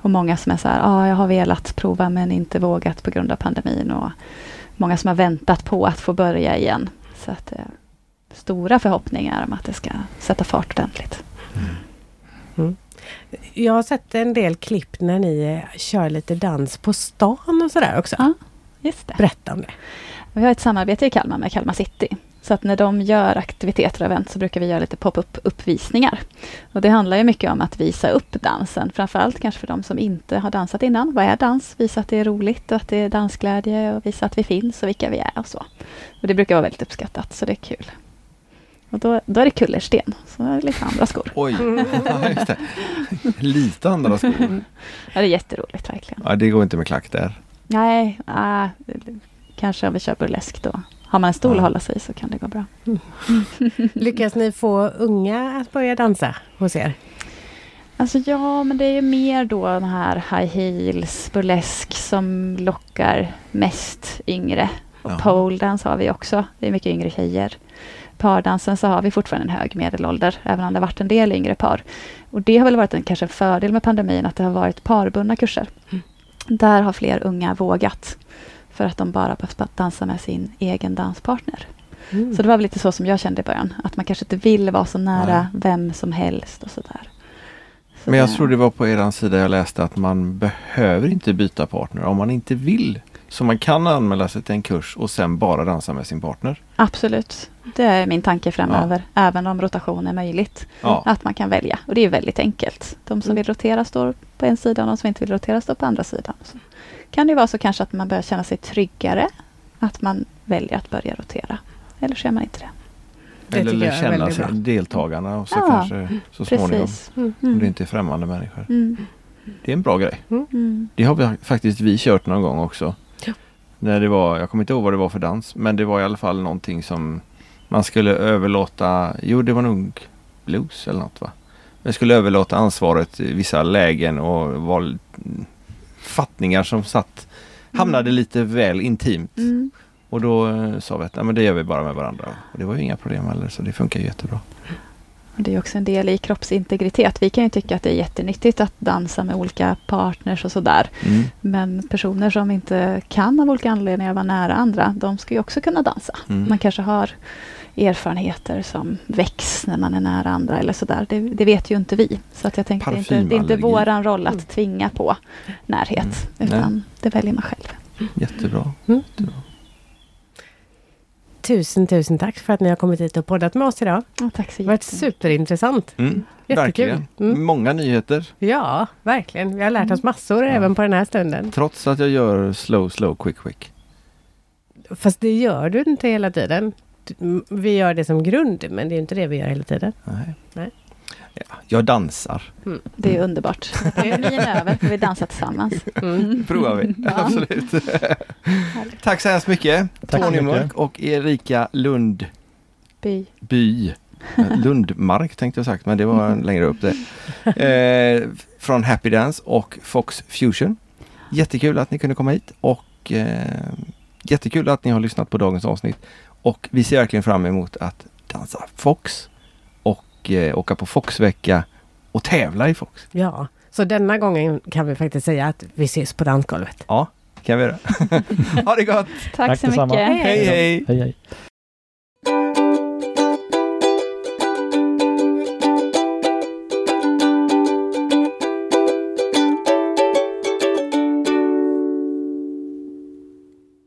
Och många som är så här, ah, jag har velat prova men inte vågat på grund av pandemin. Och många som har väntat på att få börja igen. Så att eh, stora förhoppningar om att det ska sätta fart ordentligt.
Jag har sett en del klipp när ni eh, kör lite dans på stan och sådär också.
Ja. Just det.
Berätta om det.
Vi har ett samarbete i Kalmar med Kalmar City. Så att när de gör aktiviteter och event så brukar vi göra lite pop-up uppvisningar. Och det handlar ju mycket om att visa upp dansen. Framförallt kanske för de som inte har dansat innan. Vad är dans? Visa att det är roligt och att det är dansglädje och visa att vi finns och vilka vi är och så. Och det brukar vara väldigt uppskattat så det är kul. Och då, då är det kullersten. Så är det lite andra skor.
Oj, ja, just det. Lite andra skor.
Ja, det är jätteroligt verkligen.
Ja, det går inte med klack där.
Nej, ah, kanske om vi kör burlesk då. Har man en stol
Ja.
att hålla sig i så kan det gå bra.
Lyckas ni få unga att börja dansa hos er?
Alltså ja, men det är ju mer då den här high heels, burlesk som lockar mest yngre. Och
Jaha.
pole dance har vi också. Det är mycket yngre tjejer. Pardansen så har vi fortfarande en hög medelålder, även om det har varit en del yngre par. Och det har väl varit en, kanske en fördel med pandemin, att det har varit parbundna kurser.
Mm.
Där har fler unga vågat. För att de bara behövt dansa med sin egen danspartner.
Mm.
Så det var väl lite så som jag kände i början. Att man kanske inte vill vara så nära vem som helst och sådär. Så
Men jag
det-
tror det var på eran sida jag läste att man behöver inte byta partner om man inte vill Så man kan anmäla sig till en kurs och sen bara dansa med sin partner.
Absolut. Det är min tanke framöver, även om rotation är möjligt.
Ja,
Att man kan välja. Och det är väldigt enkelt. De som
Mm.
vill rotera står på en sida och de som inte vill rotera står på andra sidan. Så kan det vara så kanske att man börjar känna sig tryggare. Att man väljer att börja rotera. Eller så gör man inte det.
Det
eller känna sig deltagarna och så
Ja,
kanske så småningom.
Precis.
Mm.
Om det inte är främmande människor.
Mm.
Det är en bra grej.
Mm.
Det har vi, faktiskt vi kört någon gång också.
Ja.
När det var, jag kommer inte ihåg vad det var för dans, men det var i alla fall någonting som man skulle överlåta, jo det var nog blues eller något va? Man skulle överlåta ansvaret i vissa lägen och var mm, fattningar som satt, hamnade lite väl intimt.
Mm.
Och då eh, sa vi att "Nej, men det gör vi bara med varandra. Och det var ju inga problem heller så det funkar ju jättebra.
Och Det är också en del i kroppsintegritet. Vi kan ju tycka att det är jättenyttigt att dansa med olika partners och sådär.
Mm.
Men personer som inte kan av olika anledningar vara nära andra, de ska ju också kunna dansa.
Mm.
Man kanske har erfarenheter som väcks när man är nära andra eller sådär. Det, det vet ju inte vi. Så att jag tänkte det är inte, det är inte våran roll att
Mm.
tvinga på närhet.
Mm.
Utan det väljer man själv.
Jättebra.
Mm.
Jättebra.
Tusen, tusen tack för att ni har kommit hit och poddat med oss idag.
Ja, tack så
Det har varit superintressant.
Mm.
Jättekul.
Verkligen.
Mm.
Många nyheter.
Ja, verkligen. Vi har lärt oss massor även på den här stunden.
Trots att jag gör slow, slow, quick, quick.
Fast det gör du inte hela tiden. Vi gör det som grund, men det är inte det vi gör hela tiden.
Nej.
Nej.
Ja, jag dansar.
Det är underbart. Pandemin är över, för vi dansar tillsammans.
Mm.
provar vi.
Ja.
Absolut. Tack så hemskt mycket.
Tack
Tony. Mörk och Erika Lundby.
By.
Lundmark tänkte jag sagt, men det var längre upp det. Eh, från Happy Dance och Fox Fusion. Jättekul att ni kunde komma hit och eh, jättekul att ni har lyssnat på dagens avsnitt. Och vi ser verkligen fram emot att dansa Fox och eh, åka på Foxvecka och tävla i Fox.
Ja, så denna gången kan vi faktiskt säga att vi ses på dansgolvet.
Ja, kan vi göra. ha det gott!
Tack,
Tack
så mycket.
Hej hej!
Hej hej.